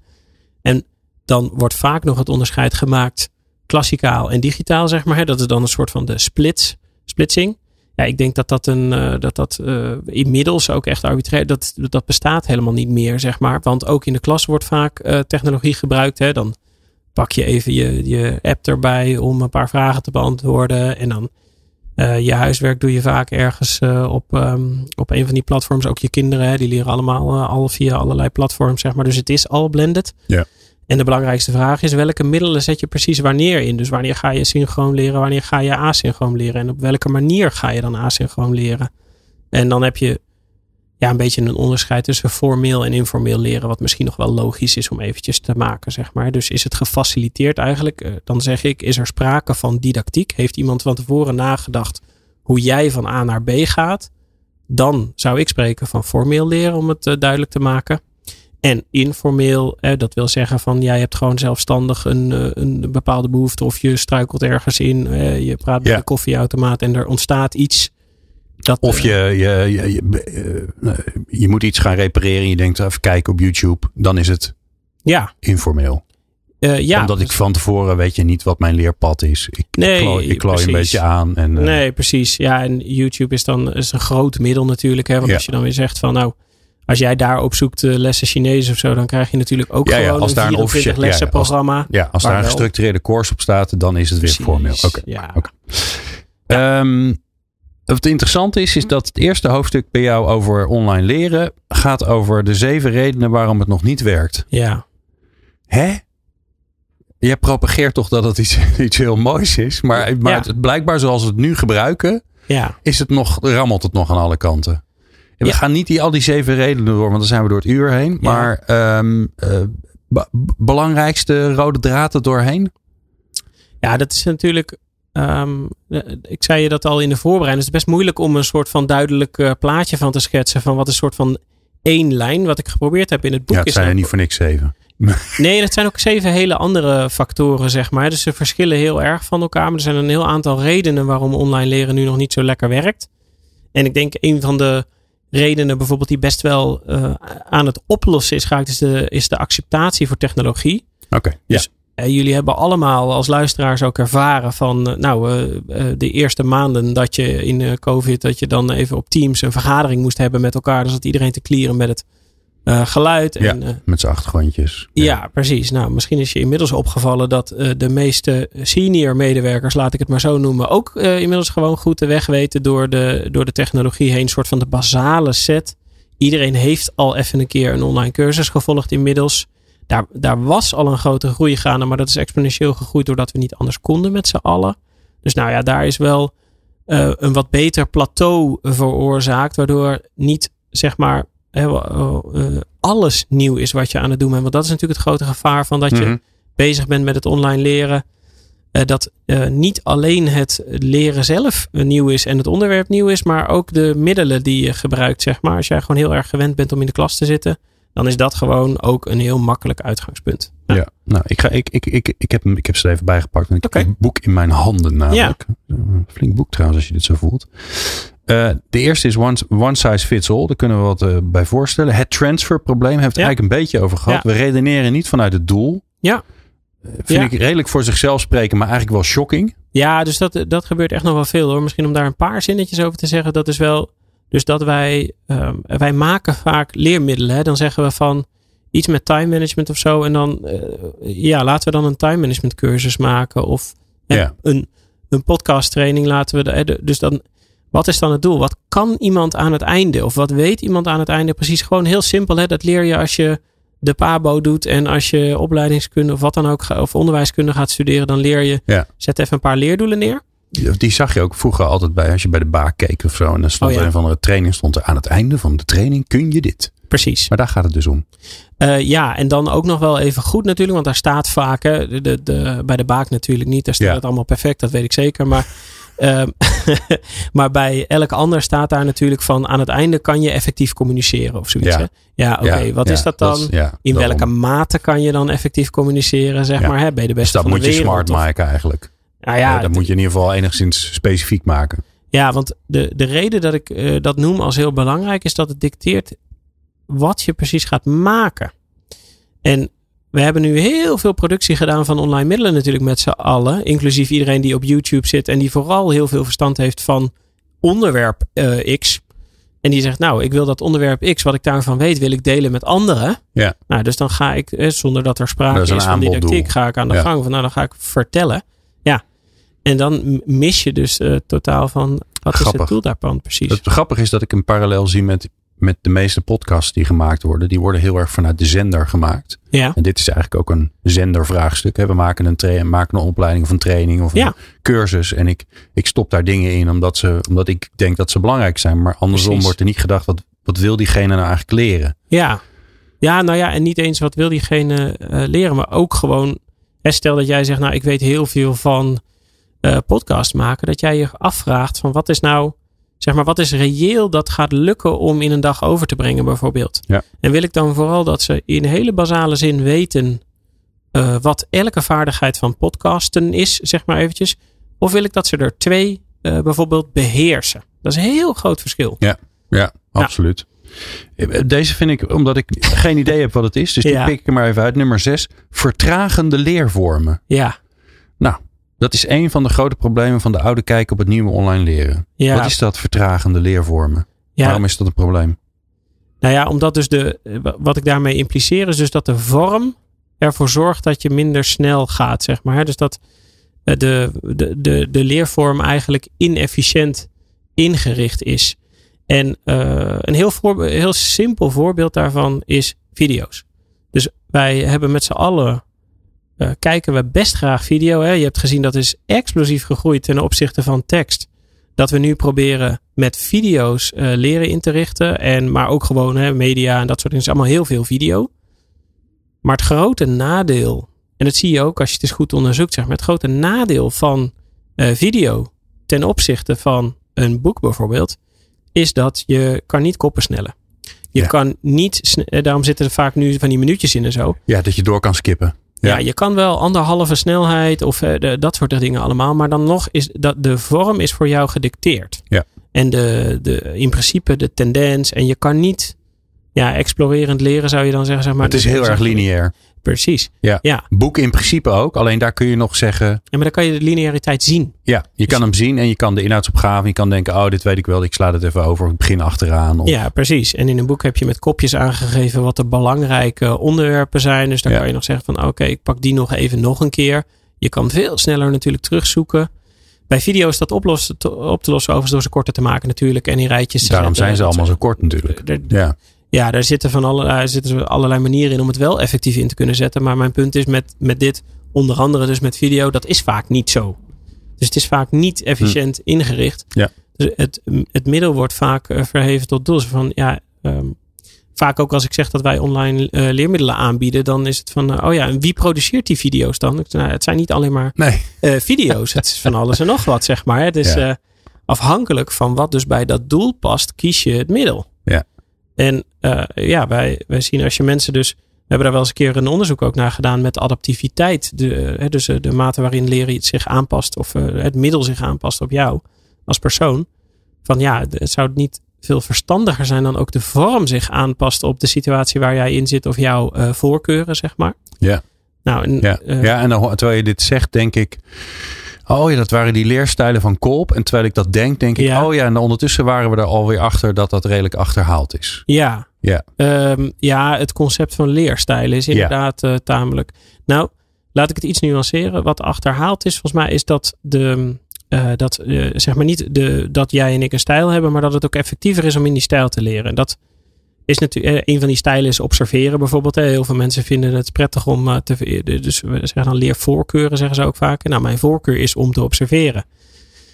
En dan wordt vaak nog het onderscheid gemaakt klassikaal en digitaal, zeg maar. Hè. Dat is dan een soort van de splits, splitsing. Ja, ik denk dat dat, een, eh, dat, dat eh, inmiddels ook echt arbitrair, dat, dat bestaat helemaal niet meer, zeg maar. Want ook in de klas wordt vaak eh, technologie gebruikt. Hè. Dan pak je even je, je app erbij om een paar vragen te beantwoorden. En dan eh, je huiswerk doe je vaak ergens eh, op, ehm, op een van die platforms. Ook je kinderen, hè, die leren allemaal eh, al via allerlei platforms, zeg maar. Dus het is al blended. Ja. En de belangrijkste vraag is, welke middelen zet je precies wanneer in? Dus wanneer ga je synchroon leren, wanneer ga je asynchroon leren? En op welke manier ga je dan asynchroon leren? En dan heb je ja, een beetje een onderscheid tussen formeel en informeel leren, wat misschien nog wel logisch is om eventjes te maken, zeg maar. Dus is het gefaciliteerd eigenlijk? Eh, Dan zeg ik, is er sprake van didactiek? Heeft iemand van tevoren nagedacht hoe jij van A naar B gaat? Dan zou ik spreken van formeel leren, om het eh, duidelijk te maken. En informeel, eh, dat wil zeggen van jij hebt gewoon zelfstandig een, een bepaalde behoefte of je struikelt ergens in, je praat bij Ja. de koffieautomaat en er ontstaat iets. Dat, Of eh, je, je, je, je, eh, je moet iets gaan repareren en je denkt even kijken op YouTube. Dan is het ja, informeel. eh, ja, Omdat ik van tevoren weet je niet wat mijn leerpad is. Ik, Nee, ik klooi, ik klooi een beetje aan. En, eh, Nee, precies. Ja, en YouTube is dan is een groot middel natuurlijk. Hè? Want Ja. als je dan weer zegt van nou, als jij daar opzoekt eh, lessen Chinees of zo, dan krijg je natuurlijk ook Ja, ja, gewoon als een daar een 24 officieel- ja, ja, als-. Ja, als daar een gestructureerde course op staat, dan is het weer formeel. Oké. Ja. oké. Ehm, wat interessant is, is dat het eerste hoofdstuk bij jou over online leren gaat over de zeven redenen waarom het nog niet werkt. ja. Hè? Je propageert toch dat het iets, <laughs> iets heel moois is, maar, maar Ja. het, blijkbaar zoals we het nu gebruiken, Ja. is het nog, rammelt het nog aan alle kanten. En we Ja. gaan niet die, al die zeven redenen door, want dan zijn we door het uur heen. Maar ehm, eh, be- belangrijkste rode draad er doorheen? Ja, dat is natuurlijk. Ehm, eh, ik zei je dat al in de voorbereiding. Het is best moeilijk om een soort van duidelijk eh, plaatje van te schetsen. Van wat een soort van één lijn. Wat ik geprobeerd heb in het boek. Ja, het is zijn er niet voor niks zeven. <laughs> Nee, dat zijn ook zeven hele andere factoren, zeg maar. Dus ze verschillen heel erg van elkaar. Maar er zijn een heel aantal redenen waarom online leren nu nog niet zo lekker werkt. En ik denk een van de redenen bijvoorbeeld die best wel eh, aan het oplossen is geraakt, is de, is de acceptatie voor technologie. Oké, ja. Dus jullie hebben allemaal als luisteraars ook ervaren van, nou, de eerste maanden dat je in COVID, dat je dan even op Teams een vergadering moest hebben met elkaar. Dus dat iedereen te clearen met het uh, geluid. En, ja, met zijn achtergrondjes. Ja. ja. precies. Nou, misschien is je inmiddels opgevallen dat uh, de meeste senior medewerkers, laat ik het maar zo noemen, ook uh, inmiddels gewoon goed de weg weten door de, door de technologie heen. Een soort van de basale set. Iedereen heeft al even een keer een online cursus gevolgd inmiddels. Daar, daar was al een grote groei gaande, maar dat is exponentieel gegroeid doordat we niet anders konden met z'n allen. Dus nou ja, daar is wel een wat beter plateau veroorzaakt, waardoor niet zeg maar uh, alles nieuw is wat je aan het doen bent. Want dat is natuurlijk het grote gevaar van dat je mhm. bezig bent met het online leren. Uh, dat niet alleen het leren zelf nieuw is en het onderwerp nieuw is, maar ook de middelen die je gebruikt. Zeg maar. Als jij gewoon heel erg gewend bent om in de klas te zitten, dan is dat gewoon ook een heel makkelijk uitgangspunt. Ja, nou, ik, ga, ik, ik, ik, ik, heb, ik heb ze er even bijgepakt. Ik heb een boek in mijn handen namelijk. Ja. Flink boek trouwens, als je dit zo voelt. Uh, de eerste is one, one, size fits all. Daar kunnen we wat uh, bij voorstellen. Het transferprobleem heeft ja. eigenlijk een beetje over gehad. We redeneren niet vanuit het doel. Ja. Uh, vind ik redelijk voor zichzelf spreken, maar eigenlijk wel shocking. Ja, dus dat, dat gebeurt echt nog wel veel hoor. Misschien om daar een paar zinnetjes over te zeggen. Dat is wel, dus dat wij, um, wij maken vaak leermiddelen. Hè. Dan zeggen we van iets met time management of zo. En dan, ja, laten we dan een time management cursus maken. Of een, een podcast training laten we. De, dus dan wat is dan het doel? Wat kan iemand aan het einde? Of wat weet iemand aan het einde? Precies gewoon heel simpel. Hè? Dat leer je als je de PABO doet en als je opleidingskunde of wat dan ook, of onderwijskunde gaat studeren, dan leer je. Ja. Zet even een paar leerdoelen neer. Die zag je ook vroeger altijd bij als je bij de baak keek of zo. En dan stond oh, ja. er een van de training stond er aan het einde van de training kun je dit. Precies. Maar daar gaat het dus om. Uh, ja, en dan ook nog wel even goed natuurlijk, want daar staat vaak, de, de, bij de baak natuurlijk niet, daar staat het allemaal perfect, dat weet ik zeker. Maar Um, <laughs> <laughs> maar bij elk ander staat daar natuurlijk van aan het einde kan je effectief communiceren of zoiets. Ja, ja oké. Okay. Wat is dat dan? Dat In welke mate kan je dan effectief communiceren? Zeg maar, hè? ben je de beste dus dat moet je smart maken eigenlijk. Nou ja, dat moet je in ieder geval enigszins specifiek maken. Ja, want de, de reden dat ik uh, dat noem als heel belangrijk is dat het dicteert wat je precies gaat maken. En we hebben nu heel veel productie gedaan van online middelen natuurlijk met z'n allen. Inclusief iedereen die op YouTube zit en die vooral heel veel verstand heeft van onderwerp uh, X. En die zegt, nou, ik wil dat onderwerp X, wat ik daarvan weet, wil ik delen met anderen. Ja. Nou, dus dan ga ik, eh, zonder dat er sprake is, is van didactiek, ga ik aan de gang. Van, nou, dan ga ik vertellen. En dan mis je dus uh, totaal van, wat Grappig. is het doel daarvan precies? Het grappige is dat ik een parallel zie met met de meeste podcasts die gemaakt worden, die worden heel erg vanuit de zender gemaakt. Ja. En dit is eigenlijk ook een zendervraagstuk. We maken een, tra- maken een opleiding of een training of een cursus. En ik, ik stop daar dingen in omdat, ze, omdat ik denk dat ze belangrijk zijn. Maar andersom Precies. wordt er niet gedacht, wat, wat wil diegene nou eigenlijk leren? Ja. ja, nou ja, en niet eens wat wil diegene uh, leren, maar ook gewoon, stel dat jij zegt, nou ik weet heel veel van uh, podcast maken. Dat jij je afvraagt van wat is nou zeg maar, wat is reëel dat gaat lukken om in een dag over te brengen, bijvoorbeeld? Ja. En wil ik dan vooral dat ze in hele basale zin weten uh, wat elke vaardigheid van podcasten is, zeg maar eventjes. Of wil ik dat ze er twee uh, bijvoorbeeld beheersen? Dat is een heel groot verschil. Ja, ja absoluut. Deze vind ik, omdat ik geen idee heb wat het is, dus die pik ik er maar even uit. Nummer zes, vertragende leervormen. Ja. Nou, dat is een van de grote problemen van de oude kijk op het nieuwe online leren. Ja. Wat is dat vertragende leervormen? Ja. Waarom is dat een probleem? Nou ja, omdat dus de, wat ik daarmee impliceer is dus dat de vorm ervoor zorgt dat je minder snel gaat, zeg maar. Dus dat de, de, de, de leervorm eigenlijk inefficiënt ingericht is. En uh, een heel, heel simpel voorbeeld daarvan is video's. Dus wij hebben met z'n allen uh, kijken we best graag video. Hè? Je hebt gezien dat is explosief gegroeid ten opzichte van tekst. Dat we nu proberen met video's uh, leren in te richten. En, maar ook gewoon hè, media en dat soort dingen. is allemaal heel veel video. Maar het grote nadeel, en dat zie je ook als je het eens goed onderzoekt, zeg maar. Het grote nadeel van uh, video ten opzichte van een boek bijvoorbeeld, is dat je kan niet koppen snellen. Je ja. kan niet, daarom zitten er vaak nu van die minuutjes in en zo. Ja, dat je door kan skippen. Ja. ja, je kan wel anderhalve snelheid of uh, de, dat soort dingen allemaal. Maar dan nog is dat de vorm is voor jou gedicteerd. Ja. En de, de, in principe de tendens. En je kan niet ja, explorerend leren zou je dan zeggen. Zeg maar. Het is heel erg lineair. Precies. Ja. ja. Boek in principe ook. Alleen daar kun je nog zeggen. Ja, maar dan kan je de lineariteit zien. Ja, je kan hem zien en je kan de inhoudsopgave. Je kan denken, oh, dit weet ik wel. Ik sla het even over. Ik begin achteraan. Of... Ja, precies. En in een boek heb je met kopjes aangegeven wat de belangrijke onderwerpen zijn. Dus dan kan je nog zeggen van, oké, ik pak die nog even nog een keer. Je kan veel sneller natuurlijk terugzoeken. Bij video's dat oplossen, op te lossen overigens door ze korter te maken natuurlijk. En in rijtjes Daarom zijn ze allemaal zo kort natuurlijk. ja. Ja, daar zitten van allerlei, zitten allerlei manieren in om het wel effectief in te kunnen zetten. Maar mijn punt is met, met dit, onder andere dus met video, dat is vaak niet zo. Dus het is vaak niet efficiënt hm. ingericht. Ja. Dus het, het middel wordt vaak uh, verheven tot doel. Van ja, um, vaak ook als ik zeg dat wij online uh, leermiddelen aanbieden, dan is het van, uh, oh ja, en wie produceert die video's dan? Nou, het zijn niet alleen maar nee. video's. het is van <laughs> alles en nog wat, zeg maar. Het is ja. afhankelijk van wat dus bij dat doel past, kies je het middel. En uh, ja, wij, wij zien als je mensen dus. We hebben daar wel eens een keer een onderzoek ook naar gedaan met adaptiviteit. De, dus de mate waarin leren zich aanpast of het middel zich aanpast op jou als persoon. Van ja, het zou niet veel verstandiger zijn dan ook de vorm zich aanpast op de situatie waar jij in zit of jouw uh, voorkeuren, zeg maar. Ja. Nou, en, ja. Uh, ja, en dan, terwijl je dit zegt, denk ik. Oh ja, dat waren die leerstijlen van Kolp. En terwijl ik dat denk, denk ik, ja. oh ja, en ondertussen waren we er alweer achter dat dat redelijk achterhaald is. Ja, ja, um, ja het concept van leerstijlen is inderdaad ja. uh, tamelijk. Nou, laat ik het iets nuanceren. Wat achterhaald is, volgens mij, is dat de. Uh, dat, uh, zeg maar niet de, dat jij en ik een stijl hebben, maar dat het ook effectiever is om in die stijl te leren. En dat is natuurlijk, een van die stijlen is observeren bijvoorbeeld. Heel veel mensen vinden het prettig om uh, te, dus we zeggen dan leervoorkeuren, zeggen ze ook vaak. Nou, mijn voorkeur is om te observeren.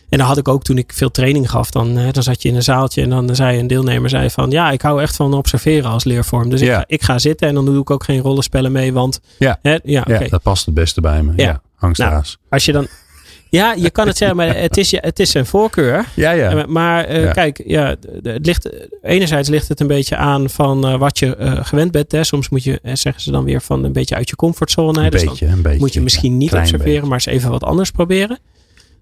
En dan had ik ook toen ik veel training gaf, dan, dan zat je in een zaaltje en dan zei een deelnemer zei van ja, ik hou echt van observeren als leervorm. Dus ja. ik, ga, ik ga zitten en dan doe ik ook geen rollenspellen mee, want ja, hè, ja, okay. ja, dat past het beste bij me. Ja, ja. Nou, als je dan ja, je kan het zeggen, maar het is, het is zijn voorkeur. Ja, ja. Maar uh, ja. kijk, ja, het ligt, enerzijds ligt het een beetje aan van uh, wat je uh, gewend bent. Hè. Soms moet je, zeggen ze dan weer, van een beetje uit je comfortzone. Hè. Een dus beetje, een beetje. Moet je misschien ja, niet observeren, beetje. maar eens even wat anders proberen.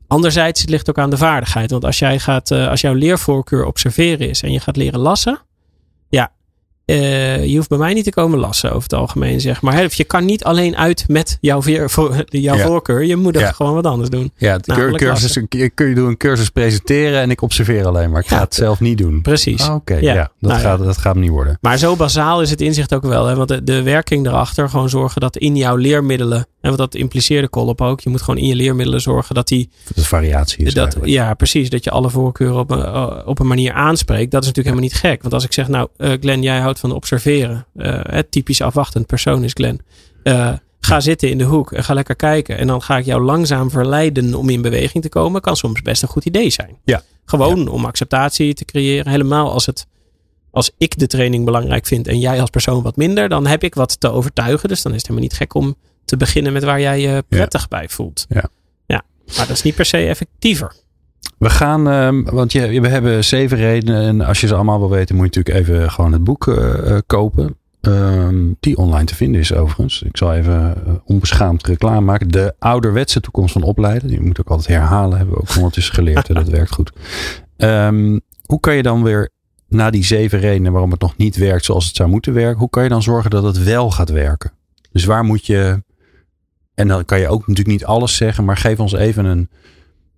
Anderzijds, het ligt ook aan de vaardigheid. Want als, jij gaat, als jouw leervoorkeur observeren is en je gaat leren lassen. Uh, je hoeft bij mij niet te komen lassen over het algemeen, zeg maar. Je kan niet alleen uit met jouw, veer, voor, jouw ja. voorkeur. Je moet ja. gewoon wat anders doen. Ja, de cursus, kun je doen een cursus presenteren en ik observeer alleen maar. Ik ga het zelf niet doen. Precies. Oh, Oké, okay, ja. Dat, nou, gaat, dat gaat hem niet worden. Maar zo bazaal is het inzicht ook wel. Hè? Want de, de werking erachter, gewoon zorgen dat in jouw leermiddelen, en wat dat impliceerde Kolop ook, je moet gewoon in je leermiddelen zorgen dat die... Dat variatie is dat, Ja, precies. Dat je alle voorkeuren op een, op een manier aanspreekt. Dat is natuurlijk helemaal niet gek. Want als ik zeg, nou uh, Glenn, jij houdt van observeren. Het typisch afwachtend persoon is Glenn. Uh, ga zitten in de hoek en ga lekker kijken. En dan ga ik jou langzaam verleiden om in beweging te komen. Kan soms best een goed idee zijn. Ja. Gewoon ja. om acceptatie te creëren. Helemaal als, het, als ik de training belangrijk vind en jij als persoon wat minder. Dan heb ik wat te overtuigen. Dus dan is het helemaal niet gek om te beginnen met waar jij je prettig ja. bij voelt. Ja. ja. Maar dat is niet per se effectiever. We gaan, uh, want je, we hebben zeven redenen. En als je ze allemaal wil weten, moet je natuurlijk even gewoon het boek uh, kopen. Um, die online te vinden is overigens. Ik zal even uh, onbeschaamd reclame maken. De ouderwetse toekomst van opleiden. Die moet ik altijd herhalen. Hebben we ook ondertussen geleerd. en dat <laughs> werkt goed. Um, hoe kan je dan weer na die zeven redenen waarom het nog niet werkt zoals het zou moeten werken. Hoe kan je dan zorgen dat het wel gaat werken? Dus waar moet je. En dan kan je ook natuurlijk niet alles zeggen. Maar geef ons even een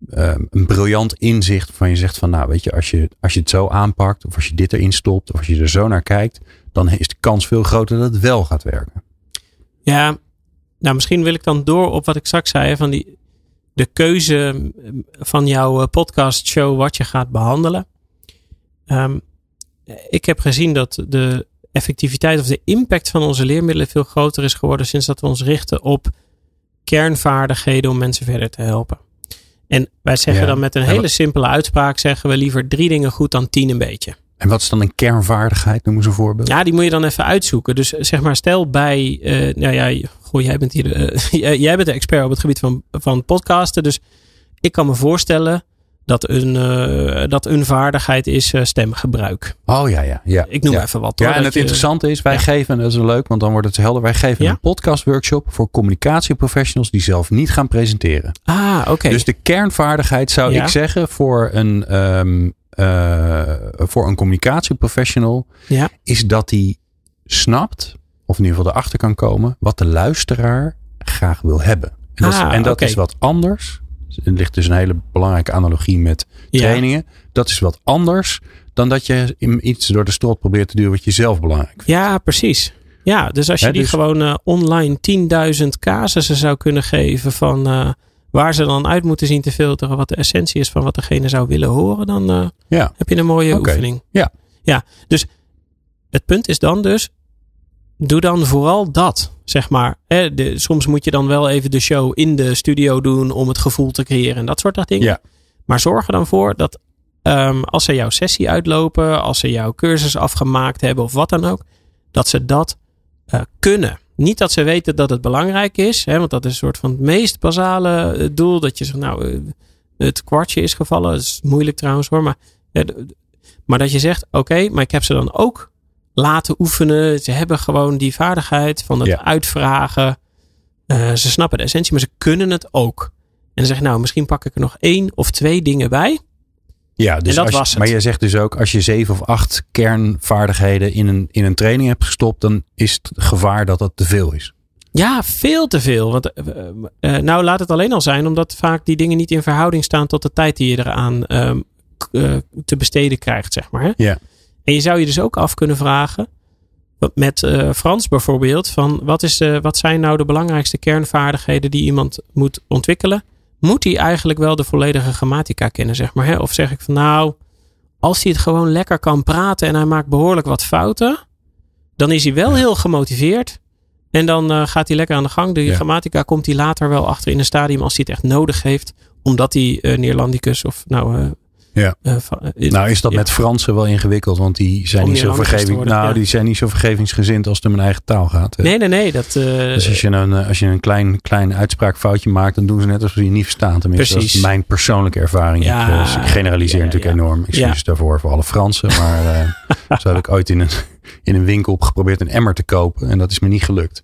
een briljant inzicht van je zegt van nou weet je als, je als je het zo aanpakt of als je dit erin stopt of als je er zo naar kijkt dan is de kans veel groter dat het wel gaat werken. Ja, nou misschien wil ik dan door op wat ik straks zei van die de keuze van jouw podcast show wat je gaat behandelen. Um, ik heb gezien dat de effectiviteit of de impact van onze leermiddelen veel groter is geworden sinds dat we ons richten op kernvaardigheden om mensen verder te helpen. En wij zeggen ja. dan met een hele simpele uitspraak zeggen we liever drie dingen goed dan tien een beetje. En wat is dan een kernvaardigheid? Noem eens een voorbeeld. Ja, die moet je dan even uitzoeken. Dus zeg maar, stel bij, uh, nou ja, goh, jij bent hier, <laughs> uh, jij bent de expert op het gebied van, van podcasten. Dus ik kan me voorstellen dat een, uh, dat een vaardigheid is stemgebruik. Oh ja, ja. ja ik noem ja. even wat. Hoor, ja, en het je, interessante is, wij ja. geven, dat is leuk, want dan wordt het helder. Wij geven een podcast workshop voor communicatieprofessionals die zelf niet gaan presenteren. Ah, oké. Okay. Dus de kernvaardigheid zou ik zeggen voor een, um, uh, voor een communicatieprofessional ja. is dat hij snapt of in ieder geval erachter kan komen, wat de luisteraar graag wil hebben. En dat, is, Ah, en dat is wat anders. Er ligt dus een hele belangrijke analogie met Ja. trainingen. Dat is wat anders dan dat je iets door de strot probeert te duwen wat je zelf belangrijk vindt. Ja, precies. Ja, dus als je die dus- gewoon eh, online 10.000 casussen zou kunnen geven van eh, waar ze dan uit moeten zien te filteren wat de essentie is van wat degene zou willen horen, dan eh, Ja. heb je een mooie oefening. Ja. Ja, dus het punt is dan dus, doe dan vooral dat, zeg maar. Hè, de, soms moet je dan wel even de show in de studio doen om het gevoel te creëren en dat soort dingen. Ja. Maar zorg er dan voor dat ehm, als ze jouw sessie uitlopen, als ze jouw cursus afgemaakt hebben of wat dan ook, dat ze dat eh, kunnen. Niet dat ze weten dat het belangrijk is, hè, want dat is een soort van het meest basale eh, doel. Dat je zegt, nou, eh, het kwartje is gevallen. Dat is moeilijk trouwens hoor. Maar, maar dat je zegt, oké, maar ik heb ze dan ook laten oefenen. Ze hebben gewoon die vaardigheid van het Ja. uitvragen. Eh, ze snappen de essentie, maar ze kunnen het ook. En dan zeg je, nou, misschien pak ik er nog één of twee dingen bij. Ja, dus dat als je- was het. Maar je zegt dus ook, als je zeven of acht kernvaardigheden in een, in een training hebt gestopt, dan is het gevaar dat dat te veel is. Ja, veel te veel. Want, eh, eh, nou, laat het alleen al zijn, omdat vaak die dingen niet in verhouding staan tot de tijd die je eraan ehm, eh, te besteden krijgt, zeg maar. Hè? Ja. En je zou je dus ook af kunnen vragen, met eh, Frans bijvoorbeeld, van wat, is, eh, wat zijn nou de belangrijkste kernvaardigheden die iemand moet ontwikkelen? Moet hij eigenlijk wel de volledige grammatica kennen, zeg maar? Hè? Of zeg ik van nou, als hij het gewoon lekker kan praten en hij maakt behoorlijk wat fouten, dan is hij wel heel gemotiveerd. En dan eh, gaat hij lekker aan de gang. De Ja. grammatica komt hij later wel achter in een stadium als hij het echt nodig heeft. Omdat hij eh Neerlandicus of nou... eh, Ja. eh, eh, Nou is dat ja. met Fransen wel ingewikkeld, want die zijn niet zo vergeving, worden, nou, ja. die zijn niet zo vergevingsgezind als het om hun eigen taal gaat. hè. Nee, nee, nee. Dat, eh, Dus als je een, als je een klein, klein uitspraakfoutje maakt, dan doen ze net alsof je je niet verstaan. Tenminste, Precies. dat is mijn persoonlijke ervaring. Ja, ik, dus ik generaliseer natuurlijk enorm. Excuses daarvoor voor alle Fransen. Maar eh, <laughs> zo heb ik ooit in een, in een winkel geprobeerd een emmer te kopen. En dat is me niet gelukt.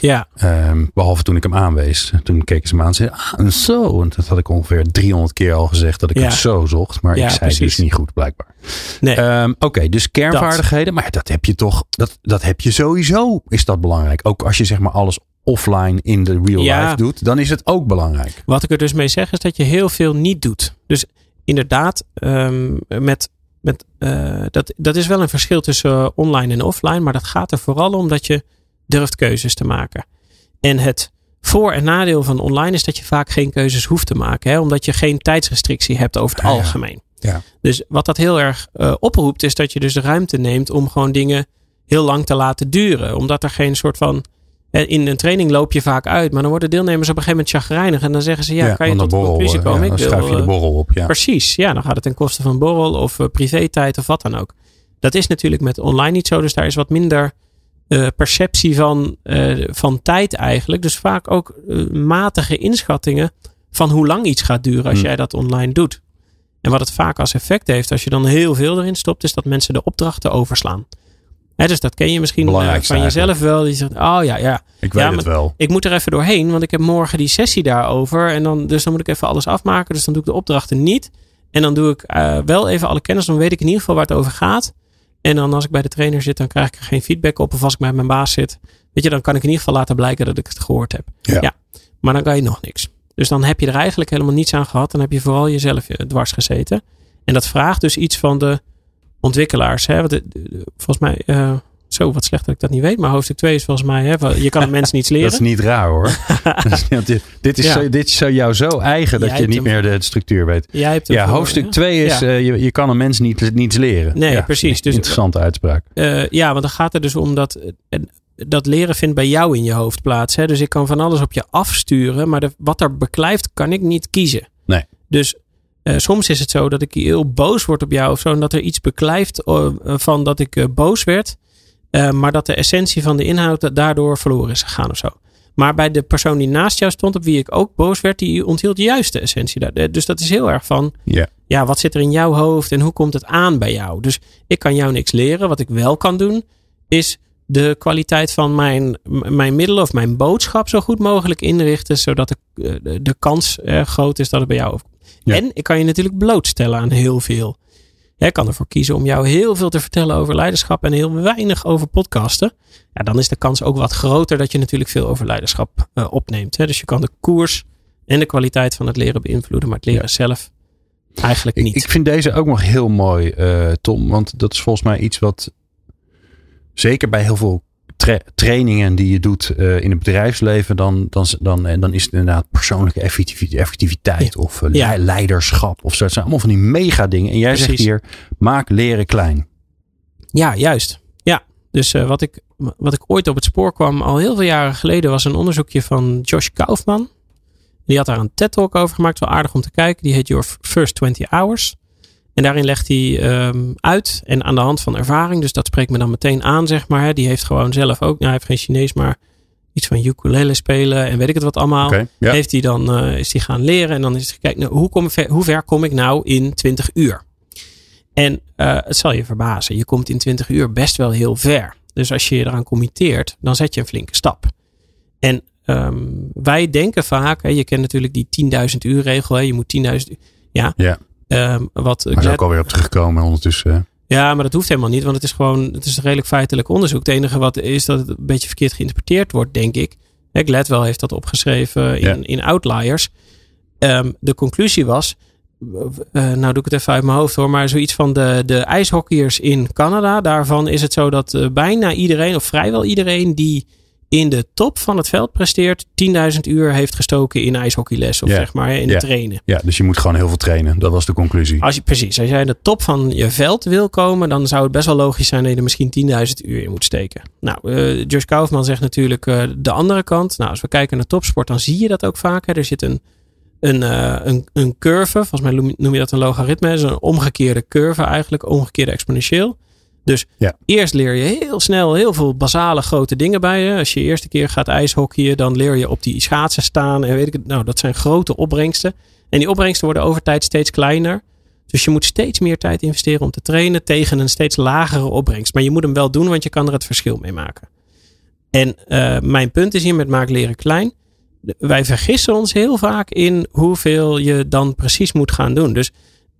ja, Ehm, behalve toen ik hem aanwees. Toen keken ze me aan en zeiden, ah, een zo. En dat had ik ongeveer 300 keer al gezegd dat ik Ja. een zo zocht. Maar Ja, ik zei precies. dus niet goed, blijkbaar. nee. Ehm, Oké, dus kernvaardigheden. Maar dat heb je toch, dat, dat heb je sowieso, is dat belangrijk. Ook als je zeg maar alles offline in de real Ja. life doet, dan is het ook belangrijk. Wat ik er dus mee zeg is dat je heel veel niet doet. Dus inderdaad, ehm, met, met, eh, dat, dat is wel een verschil tussen eh, online en offline. Maar dat gaat er vooral om dat je durft keuzes te maken. En het voor- en nadeel van online is dat je vaak geen keuzes hoeft te maken. Hè? Omdat je geen tijdsrestrictie hebt over het Ah, algemeen. Ja. Dus wat dat heel erg eh, oproept is dat je dus de ruimte neemt om gewoon dingen heel lang te laten duren. Omdat er geen soort van... eh, In een training loop je vaak uit, maar dan worden deelnemers op een gegeven moment chagrijnig. En dan zeggen ze, ja, kan je tot de conclusie eh, komen? ja, Ik dan wil, schuif je de eh, borrel op. Ja. Precies, ja, dan gaat het ten koste van borrel of uh, privé-tijd of wat dan ook. Dat is natuurlijk met online niet zo, dus daar is wat minder uh, perceptie van, uh, van tijd eigenlijk. Dus vaak ook matige inschattingen van hoe lang iets gaat duren als Hmm. jij dat online doet. En wat het vaak als effect heeft als je dan heel veel erin stopt, is dat mensen de opdrachten overslaan. Dus dat ken je misschien uh, van jezelf wel. Die zegt, oh ja, ja. Ik weet ja, het wel. Ik moet er even doorheen, want ik heb morgen die sessie daarover. En dan, dus dan moet ik even alles afmaken. Dus dan doe ik de opdrachten niet. En dan doe ik uh, wel even alle kennis. Dan weet ik in ieder geval waar het over gaat. En dan als ik bij de trainer zit, dan krijg ik er geen feedback op. Of als ik bij mijn baas zit, weet je, dan kan ik in ieder geval laten blijken dat ik het gehoord heb. Ja. ja. Maar dan kan je nog niks. Dus dan heb je er eigenlijk helemaal niets aan gehad. Dan heb je vooral jezelf eh, dwars gezeten. En dat vraagt dus iets van de ontwikkelaars. Hè? Want volgens mij, uh, zo wat slecht dat ik dat niet weet. Maar hoofdstuk 2 is volgens mij, hè, je kan het mensen niets leren. <laughs> dat is niet raar hoor. <laughs> <laughs> dit, dit, is Ja. zo, dit is zo jou zo eigen dat Jij je niet hem- meer de, de structuur weet. Jij hebt Ja, voor- hoofdstuk ja. 2 is eh, je, je kan een mens niet, niets leren. Nee, Ja, precies. Dus- interessante uitspraak. Uh, ja, want dan gaat het dus om dat. eh, Dat leren vindt bij jou in je hoofd plaats. Hè? Dus ik kan van alles op je afsturen. Maar de, wat er beklijft, kan ik niet kiezen. Nee. Dus uh, soms is het zo dat ik heel boos word op jou of zo. En dat er iets beklijft uh, van dat ik uh, boos werd. Maar dat de essentie van de inhoud daardoor verloren is gegaan of zo. Maar bij de persoon die naast jou stond, op wie ik ook boos werd, die onthield juist de essentie. Daar. Dus dat is heel erg van, yeah. ja, wat zit er in jouw hoofd en hoe komt het aan bij jou? Dus ik kan jou niks leren. Wat ik wel kan doen, is de kwaliteit van mijn, mijn middelen of mijn boodschap zo goed mogelijk inrichten, zodat de, de, de kans groot is dat het bij jou overkomt. Ja. En ik kan je natuurlijk blootstellen aan heel veel. Jij kan ervoor kiezen om jou heel veel te vertellen over leiderschap en heel weinig over podcasten. Ja, dan is de kans ook wat groter dat je natuurlijk veel over leiderschap uh, opneemt. Hè? Dus je kan de koers en de kwaliteit van het leren beïnvloeden, maar het leren zelf eigenlijk niet. Ik, ik, vind deze ook nog heel mooi, uh, Tom. Want dat is volgens mij iets wat zeker bij heel veel trainingen die je doet uh, in het bedrijfsleven, dan, dan, dan, en dan is het inderdaad persoonlijke effectiviteit of uh, leiderschap of zo. Het zijn allemaal van die mega dingen. En jij Precies. zegt hier, maak leren klein. Ja, juist. Ja, dus uh, wat, ik, wat ik ooit op het spoor kwam, al heel veel jaren geleden, was een onderzoekje van Josh Kaufman. Die had daar een TED-talk over gemaakt, wel aardig om te kijken. Die heet Your First 20 Hours. En daarin legt hij um, uit en aan de hand van ervaring, dus dat spreekt me dan meteen aan, zeg maar. Die heeft gewoon zelf ook, nou, hij heeft geen Chinees, maar iets van ukulele spelen en weet ik het wat allemaal. Okay, Heeft hij dan, uh, is hij gaan leren en dan is hij gekeken, nou, hoe, kom ver, hoe ver kom ik nou in 20 uur? En uh, het zal je verbazen, je komt in 20 uur best wel heel ver. Dus als je je eraan committeert, dan zet je een flinke stap. En um, wij denken vaak, hè, je kent natuurlijk die 10.000 uur regel, hè, je moet 10.000 uur. Ja, ja. Um, wat maar is ook alweer op teruggekomen ondertussen. Ja, maar dat hoeft helemaal niet, want het is gewoon, het is een redelijk feitelijk onderzoek. Het enige wat is dat het een beetje verkeerd geïnterpreteerd wordt, denk ik. Gladwell heeft dat opgeschreven in, in Outliers. Um, de conclusie was, uh, nou doe ik het even uit mijn hoofd hoor, maar zoiets van de, de ijshockeyers in Canada. Daarvan is het zo dat uh, bijna iedereen, of vrijwel iedereen, die in de top van het veld presteert, 10.000 uur heeft gestoken in ijshockeyles of zeg maar in ja. trainen. Ja, dus je moet gewoon heel veel trainen. Dat was de conclusie. Als je, precies, als jij in de top van je veld wil komen, dan zou het best wel logisch zijn dat je er misschien 10.000 uur in moet steken. Nou, uh, Josh Kaufman zegt natuurlijk uh, de andere kant. Nou, als we kijken naar topsport, dan zie je dat ook vaker. Er zit een, een, uh, een, een curve, volgens mij noem je dat een logaritme, is een omgekeerde curve eigenlijk, omgekeerde exponentieel. Dus ja. eerst leer je heel snel heel veel basale grote dingen bij je. Als je de eerste keer gaat ijshockeyen, dan leer je op die schaatsen staan. En weet ik het, nou, dat zijn grote opbrengsten. En die opbrengsten worden over tijd steeds kleiner. Dus je moet steeds meer tijd investeren om te trainen tegen een steeds lagere opbrengst. Maar je moet hem wel doen, want je kan er het verschil mee maken. En uh, mijn punt is hier met maak leren klein. Wij vergissen ons heel vaak in hoeveel je dan precies moet gaan doen. Dus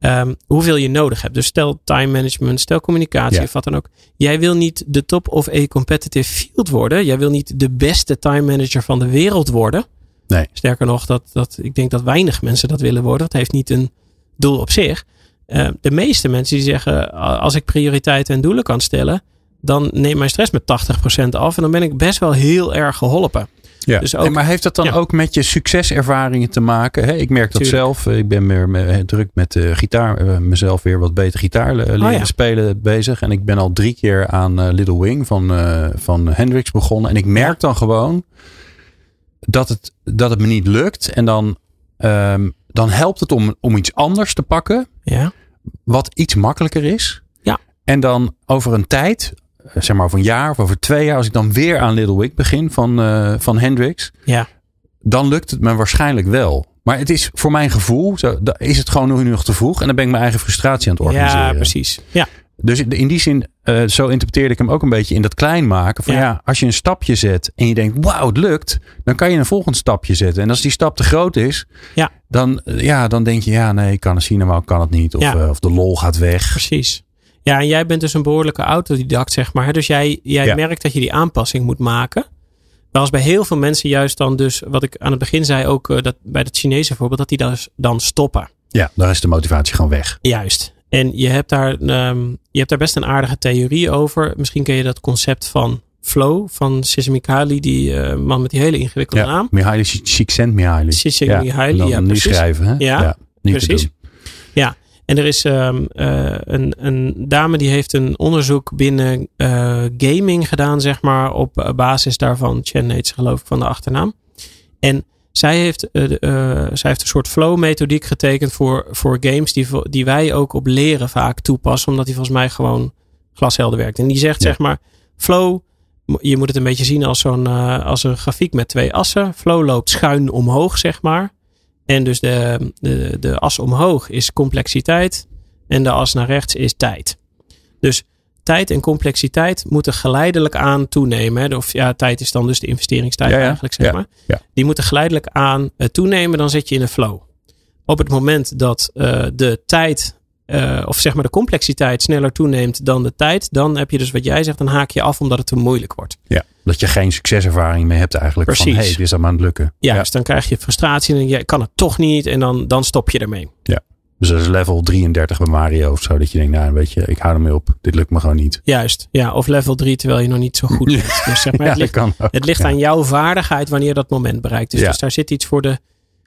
um, hoeveel je nodig hebt. Dus stel time management, stel communicatie of wat dan ook. Jij wil niet de top of a competitive field worden. Jij wil niet de beste time manager van de wereld worden. Nee. Sterker nog, dat, dat, ik denk dat weinig mensen dat willen worden. Dat heeft niet een doel op zich. Uh, de meeste mensen die zeggen, als ik prioriteiten en doelen kan stellen, dan neemt mijn stress met 80% af en dan ben ik best wel heel erg geholpen. Ja. Dus ook, maar heeft dat dan ook met je succeservaringen te maken? ik merk dat zelf. Ik ben meer druk met de gitaar, eh, mezelf weer wat beter gitaar oh, leren spelen bezig. En ik ben al drie keer aan uh, Little Wing van, uh, van Hendrix begonnen. En ik merk dan gewoon dat het, dat het me niet lukt. En dan, um, dan helpt het om, om iets anders te pakken. Ja. Wat iets makkelijker is. Ja. En dan over een tijd, eh, zeg maar over een jaar of over twee jaar, als ik dan weer aan Little Wick begin van, uh, van Hendrix, ja. dan lukt het me waarschijnlijk wel. Maar het is voor mijn gevoel, zo, is het gewoon nu nog te vroeg. En dan ben ik mijn eigen frustratie aan het organiseren. Ja, precies. Ja. Dus in die zin, uh, zo interpreteerde ik hem ook een beetje in dat klein maken. Van ja. als je een stapje zet en je denkt, wauw, het lukt. Dan kan je een volgend stapje zetten. En als die stap te groot is, ja. Dan, ja, dan denk je, ja, nee, ik kan het zien, maar kan het niet. Of, ja. of de lol gaat weg. Precies. Ja, en jij bent dus een behoorlijke autodidact, zeg maar. Dus jij, jij merkt dat je die aanpassing moet maken. Maar als bij heel veel mensen juist dan dus, wat ik aan het begin zei, ook uh, dat, bij dat Chinese voorbeeld, dat die dus dan stoppen. Ja, dan is de motivatie gewoon weg. Juist. En je hebt daar, um, je hebt daar best een aardige theorie over. Misschien ken je dat concept van flow van Csikszentmihalyi, die uh, man met die hele ingewikkelde ja, naam. Mihaly Csikszentmihalyi. Csikszentmihalyi, ja, ja, niet schrijven, hè? Ja, ja precies. Ja, en er is um, uh, een, een dame die heeft een onderzoek binnen uh, gaming gedaan, zeg maar, op basis daarvan. Chen heet ze geloof ik van de achternaam. En zij heeft, uh, zij heeft een soort flow methodiek getekend voor, voor games die, die wij ook op leren vaak toepassen. Omdat die volgens mij gewoon glashelder werkt. En die zegt zeg maar, flow, je moet het een beetje zien als, zo'n, als een grafiek met twee assen. Flow loopt schuin omhoog, zeg maar. En dus de, de, de as omhoog is complexiteit en de as naar rechts is tijd. Dus tijd en complexiteit moeten geleidelijk aan toenemen. Of ja, tijd is dan dus de investeringstijd eigenlijk, zeg maar. Die moeten geleidelijk aan uh, toenemen, dan zit je in een flow. Op het moment dat uh, de tijd uh, of zeg maar de complexiteit sneller toeneemt dan de tijd, dan heb je dus wat jij zegt, dan haak je af omdat het te moeilijk wordt. Ja, dat je geen succeservaring meer hebt eigenlijk. Precies. Van, hey, het is allemaal aan het lukken. Ja, dus dan krijg je frustratie en je kan het toch niet en dan, dan stop je ermee. Ja. Dus dat is level 33 bij Mario of zo. Dat je denkt, nou weet je, ik hou ermee op. Dit lukt me gewoon niet. Juist. Ja, of level 3 terwijl je nog niet zo goed <laughs> bent. Dus zeg maar, het ligt, het ligt aan jouw vaardigheid wanneer dat moment bereikt. Dus, dus daar zit iets voor, de,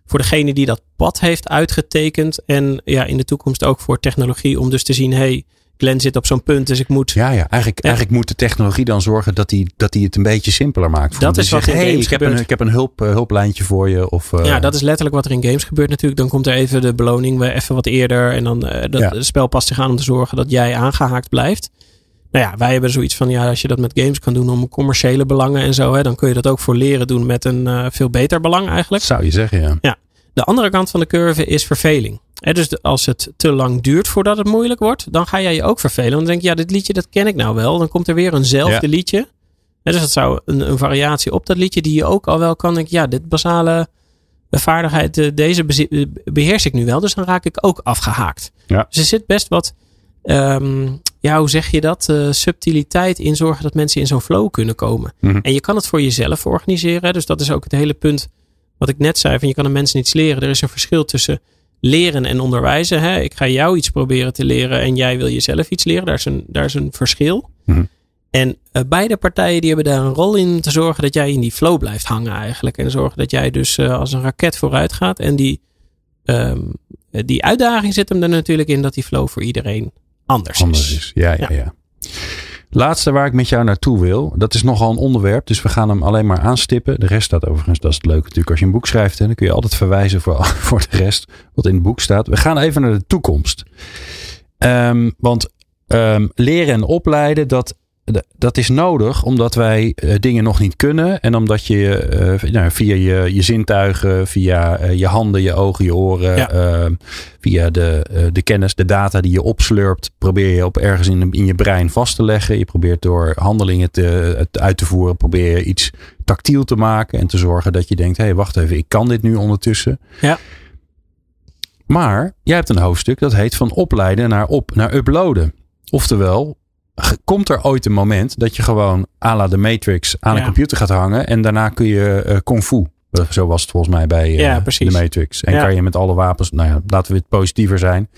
voor degene die dat pad heeft uitgetekend. En ja, in de toekomst ook voor technologie. Om dus te zien, hey, Glenn zit op zo'n punt, dus ik moet. Ja, ja. Eigenlijk, eigenlijk moet de technologie dan zorgen dat hij dat het een beetje simpeler maakt. Dat is wat in hey, ik heb een, ik heb een hulp, uh, hulplijntje voor je. Of, uh... Ja, dat is letterlijk wat er in games gebeurt natuurlijk. Dan komt er even de beloning even wat eerder. En dan uh, dat ja. spel past zich aan om te zorgen dat jij aangehaakt blijft. Nou ja, wij hebben zoiets van, ja, als je dat met games kan doen om commerciële belangen en zo, hè, dan kun je dat ook voor leren doen met een veel beter belang eigenlijk. Zou je zeggen, ja. Ja. De andere kant van de curve is verveling. dus als het te lang duurt voordat het moeilijk wordt, dan ga jij je ook vervelen. Dan denk je, ja, dit liedje dat ken ik nou wel. Dan komt er weer eenzelfde liedje. dus dat zou een, een, variatie op dat liedje die je ook al wel kan. Denk ja, dit basale vaardigheid, deze beheers ik nu wel. Dus dan raak ik ook afgehaakt. Ja. Dus er zit best wat, um, ja, hoe zeg je dat? Uh, subtiliteit in zorgen dat mensen in zo'n flow kunnen komen. Mhm. En je kan het voor jezelf organiseren. Dus dat is ook het hele punt wat ik net zei, van je kan een mensen iets leren. Er is een verschil tussen leren en onderwijzen. Hè? Ik ga jou iets proberen te leren en jij wil jezelf iets leren. Daar is een, daar is een verschil. Mhm. En uh, beide partijen die hebben daar een rol in te zorgen dat jij in die flow blijft hangen eigenlijk. En zorgen dat jij dus uh, als een raket vooruit gaat. En die, um, die uitdaging zit hem er natuurlijk in dat die flow voor iedereen anders, anders is. is. Ja, ja, ja. ja. Laatste waar ik met jou naartoe wil, dat is nogal een onderwerp, dus we gaan hem alleen maar aanstippen. De rest staat overigens, dat is het leuke natuurlijk als je een boek schrijft, hè, dan kun je altijd verwijzen voor, <laughs> voor de rest wat in het boek staat. We gaan even naar de toekomst. Um, want um, leren en opleiden, dat dat is nodig omdat wij uh, dingen nog niet kunnen. En omdat je uh, nou, via je, je zintuigen, via uh, je handen, je ogen, je oren, ja. Via de, de kennis, de data die je opslurpt, probeer je op ergens in, in je brein vast te leggen. Je probeert door handelingen te, uit te voeren, probeer je iets tactiel te maken en te zorgen dat je denkt: hé, hey, wacht even, ik kan dit nu ondertussen. Ja. Maar jij hebt een hoofdstuk dat heet van opleiden naar, op, naar uploaden. Oftewel, komt er ooit een moment dat je gewoon à la de Matrix aan een computer gaat hangen en daarna kun je uh, kung fu. Eh, zo was het volgens mij bij uh, ja, de Matrix. En kan je met alle wapens, nou ja, laten we het positiever zijn,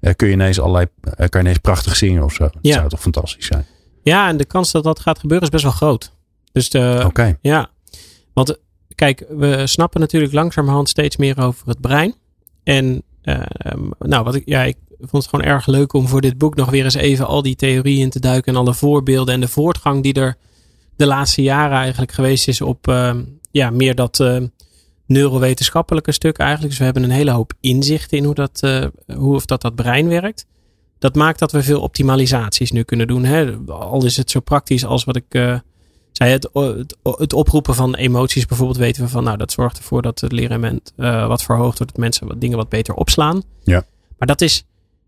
uh, kun je ineens allerlei, kan je ineens prachtig zingen of zo. Dat zou toch fantastisch zijn. Ja, en de kans dat dat gaat gebeuren is best wel groot. Dus Oké. ja, want kijk, we snappen natuurlijk langzamerhand steeds meer over het brein. En nou, wat ik, ja, ik vond het gewoon erg leuk om voor dit boek nog weer eens even al die theorieën te duiken en alle voorbeelden en de voortgang die er de laatste jaren eigenlijk geweest is op uh, ja, meer dat uh, neurowetenschappelijke stuk eigenlijk. Dus we hebben een hele hoop inzichten in hoe, dat, uh, hoe of dat, dat brein werkt. Dat maakt dat we veel optimalisaties nu kunnen doen. Hè? Al is het zo praktisch als wat ik zei. Het, het, het, oproepen van emoties bijvoorbeeld weten we van nou dat zorgt ervoor dat het leerrement wat verhoogt wordt. Dat mensen wat dingen wat beter opslaan. Ja. Maar dat is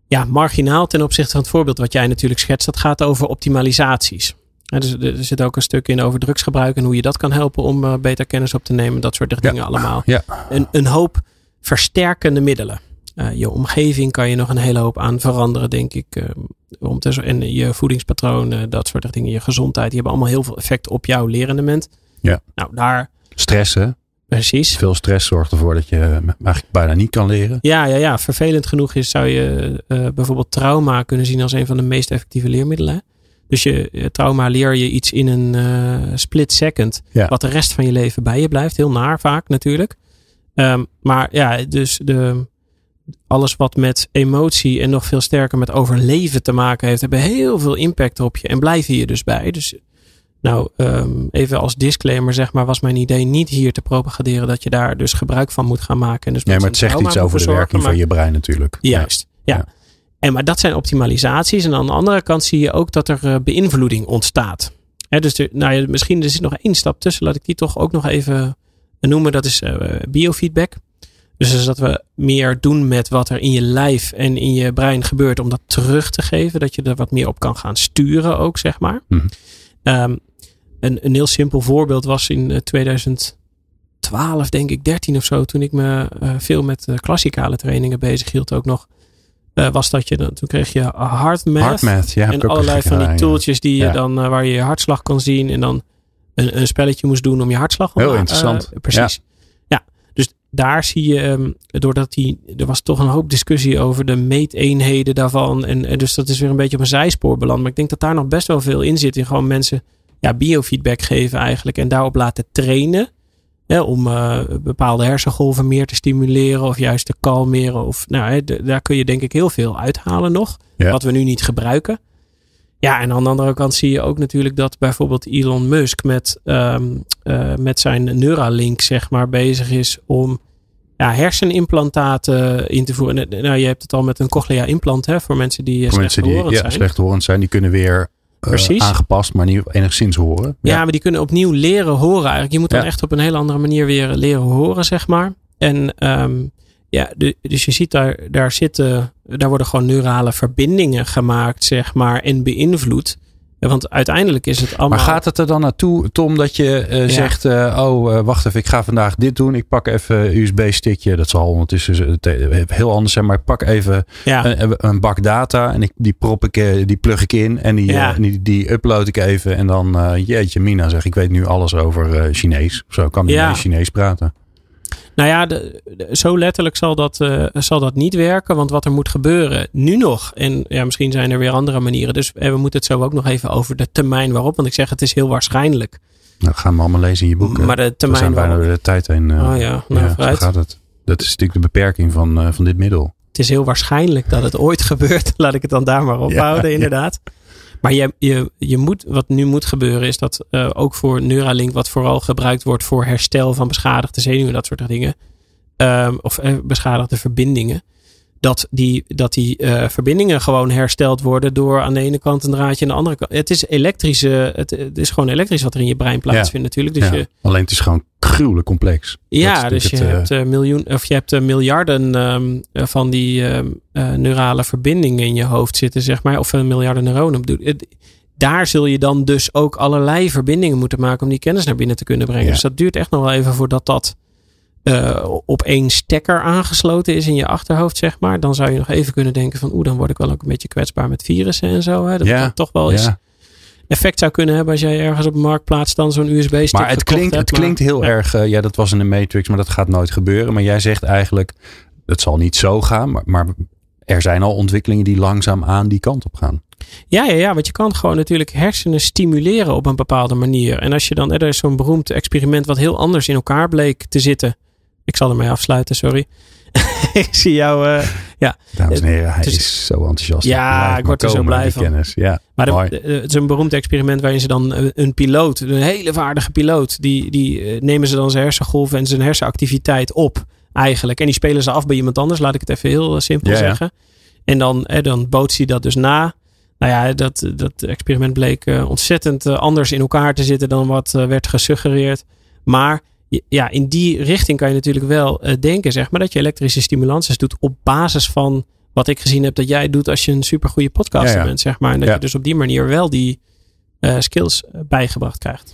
ja, marginaal ten opzichte van het voorbeeld wat jij natuurlijk schetst. Dat gaat over optimalisaties. dus er zit ook een stuk in over drugsgebruik en hoe je dat kan helpen om uh, beter kennis op te nemen. Dat soort dingen allemaal. Ja. Een, een hoop versterkende middelen. Uh, je omgeving kan je nog een hele hoop aan veranderen, denk ik. Uh, om te, en je voedingspatroon, dat soort dingen. Je gezondheid, die hebben allemaal heel veel effect op jouw lerendement. Ja. Nou, daar... Stressen. Precies. Veel stress zorgt ervoor dat je eigenlijk bijna niet kan leren. Ja, ja, ja. vervelend genoeg is, zou je uh, bijvoorbeeld trauma kunnen zien als een van de meest effectieve leermiddelen. Dus je trauma leer je iets in een uh, split second, ja. wat de rest van je leven bij je blijft. Heel naar vaak natuurlijk. Um, maar ja, dus de, alles wat met emotie en nog veel sterker met overleven te maken heeft, hebben heel veel impact op je en blijven je dus bij. Dus nou, um, even als disclaimer zeg maar, was mijn idee niet hier te propaganderen dat je daar dus gebruik van moet gaan maken. En dus nee, maar het zegt iets over de werking van je brein natuurlijk. Juist, ja. ja. En maar dat zijn optimalisaties. En aan de andere kant zie je ook dat er uh, beïnvloeding ontstaat. He, dus nou ja, misschien er zit nog één stap tussen. Laat ik die toch ook nog even noemen. Dat is uh, biofeedback. Dus, dus dat we meer doen met wat er in je lijf en in je brein gebeurt. Om dat terug te geven. Dat je er wat meer op kan gaan sturen ook, zeg maar. Mm -hmm. Um, een, een heel simpel voorbeeld was in 2012, eh, denk ik, 13 of zo, toen ik me uh, veel met uh, klassikale trainingen bezig hield, ook nog. was dat je dan, toen kreeg je HeartMath. HeartMath, ja. En allerlei van die tooltjes die je dan, waar je je hartslag kan zien. En dan een, een spelletje moest doen om je hartslag. Heel interessant. precies. Ja. dus daar zie je, um, doordat die, er was toch een hoop discussie over de meeteenheden daarvan. En, en, dus dat is weer een beetje op een zijspoor beland. Maar ik denk dat daar nog best wel veel in zit. In gewoon mensen ja, biofeedback geven eigenlijk. En daarop laten trainen. om uh, bepaalde hersengolven meer te stimuleren of juist te kalmeren. Of, nou, daar kun je denk ik heel veel uithalen nog. Wat we nu niet gebruiken. Ja, en aan de andere kant zie je ook natuurlijk dat bijvoorbeeld Elon Musk met, um, uh, met zijn Neuralink zeg maar bezig is om ja, hersenimplantaten in te voeren. Nou, je hebt het al met een cochlea implant hè, voor mensen die voor slecht mensen die, ja, zijn. slechthorend zijn. Die kunnen weer uh, aangepast, maar niet enigszins horen. Ja. maar die kunnen opnieuw leren horen eigenlijk. Je moet dan echt op een hele andere manier weer leren horen, zeg maar. En um, ja, dus je ziet daar, daar zitten, daar worden gewoon neurale verbindingen gemaakt, zeg maar, en beïnvloed. Want uiteindelijk is het allemaal. Maar gaat het er dan naartoe, Tom, dat je uh, zegt: uh, Oh, uh, wacht even, ik ga vandaag dit doen. Ik pak even een USB-stickje. Dat zal ondertussen heel anders zijn, maar ik pak even ja. een, een, bak data en ik, die prop ik, die plug ik in en die, ja. die, die, upload ik even. En dan, jeetje, Mina, zeg ik weet nu alles over Chinees. Zo kan ik ja. Chinees praten. Nou ja, de, zo letterlijk zal dat, uh, zal dat niet werken. Want wat er moet gebeuren, nu nog. En ja, misschien zijn er weer andere manieren. Dus we moeten het zo ook nog even over de termijn waarop. Want ik zeg, het is heel waarschijnlijk. Nou, gaan we allemaal lezen in je boek. Maar de termijn. We zijn bijna door de tijd heen. Uh, oh ja, nou, ja zo gaat het. Dat is natuurlijk de beperking van, uh, van dit middel. Het is heel waarschijnlijk dat het ooit <laughs> gebeurt. Laat ik het dan daar maar op houden, inderdaad. Maar je, je, je moet, wat nu moet gebeuren is dat uh, ook voor Neuralink, wat vooral gebruikt wordt voor herstel van beschadigde zenuwen, dat soort dingen. Um, of uh, beschadigde verbindingen dat die, dat die uh, verbindingen gewoon hersteld worden door aan de ene kant een draadje en de andere kant. Het is elektrische, het, het is gewoon elektrisch wat er in je brein plaatsvindt natuurlijk. Dus je, Alleen het is gewoon gruwelijk complex. Ja, dus je het, hebt uh, miljoen, of je hebt miljarden um, van die um, neurale verbindingen in je hoofd zitten, zeg maar. Of een miljarden neuronen. Daar zul je dan dus ook allerlei verbindingen moeten maken om die kennis naar binnen te kunnen brengen. Dus dat duurt echt nog wel even voordat dat uh, op één stekker aangesloten is in je achterhoofd, zeg maar. Dan zou je nog even kunnen denken van, oeh, dan word ik wel ook een beetje kwetsbaar met virussen en zo. Hè. Dat ja, toch wel eens effect zou kunnen hebben als jij ergens op een marktplaats dan zo'n USB-stick Maar het klinkt, het klinkt heel erg, uh, ja, dat was in de Matrix, maar dat gaat nooit gebeuren. Maar jij zegt eigenlijk, het zal niet zo gaan, maar, maar er zijn al ontwikkelingen die langzaam aan die kant op gaan. Ja, ja, ja, want je kan gewoon natuurlijk hersenen stimuleren op een bepaalde manier. En als je dan, er is zo'n beroemd experiment wat heel anders in elkaar bleek te zitten. Ik zal ermee afsluiten, sorry. <laughs> ik zie jou. Uh, ja. Dames en heren, hij dus- is zo enthousiast. Ja, ik word er zo blij van. Kennis. Ja, maar het is een beroemd experiment waarin ze dan eh, een piloot, een hele vaardige piloot, die, die eh, nemen ze dan zijn hersengolven en zijn hersenactiviteit op eigenlijk. En die spelen ze af bij iemand anders, laat ik het even heel simpel zeggen. En dan, eh, dan bootst hij dat dus na. Nou ja, dat, dat experiment bleek ontzettend anders in elkaar te zitten dan wat werd gesuggereerd. Maar ja, in die richting kan je natuurlijk wel uh, denken, zeg maar, dat je elektrische stimulances doet op basis van wat ik gezien heb dat jij doet als je een supergoeie podcaster bent, zeg maar. En dat je dus op die manier wel die uh, skills eh, bijgebracht krijgt.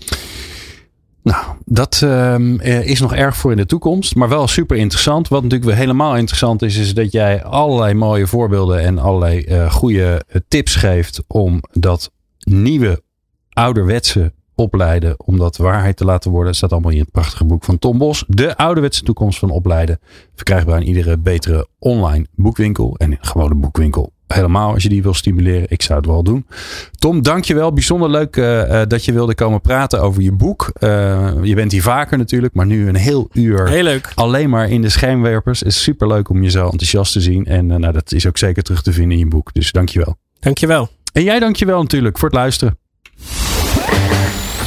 Nou, dat um, is nog erg voor in de toekomst, maar wel super interessant. Wat natuurlijk weer helemaal interessant is, is dat jij allerlei mooie voorbeelden en allerlei uh, goede tips geeft om dat nieuwe ouderwetse opleiden om dat waarheid te laten worden. Dat staat allemaal in het prachtige boek van Tom Bos. De ouderwetse toekomst van opleiden. Verkrijgbaar in iedere betere online boekwinkel. En gewoon een boekwinkel helemaal als je die wil stimuleren. Ik zou het wel doen. Tom, dankjewel. Bijzonder leuk uh, dat je wilde komen praten over je boek. Uh, je bent hier vaker natuurlijk, maar nu een heel uur. Heel leuk. Alleen maar in de schijnwerpers. Het is super leuk om je zo enthousiast te zien. En nou, dat is ook zeker terug te vinden in je boek. Dus dankjewel. Dankjewel. En jij dankjewel natuurlijk voor het luisteren.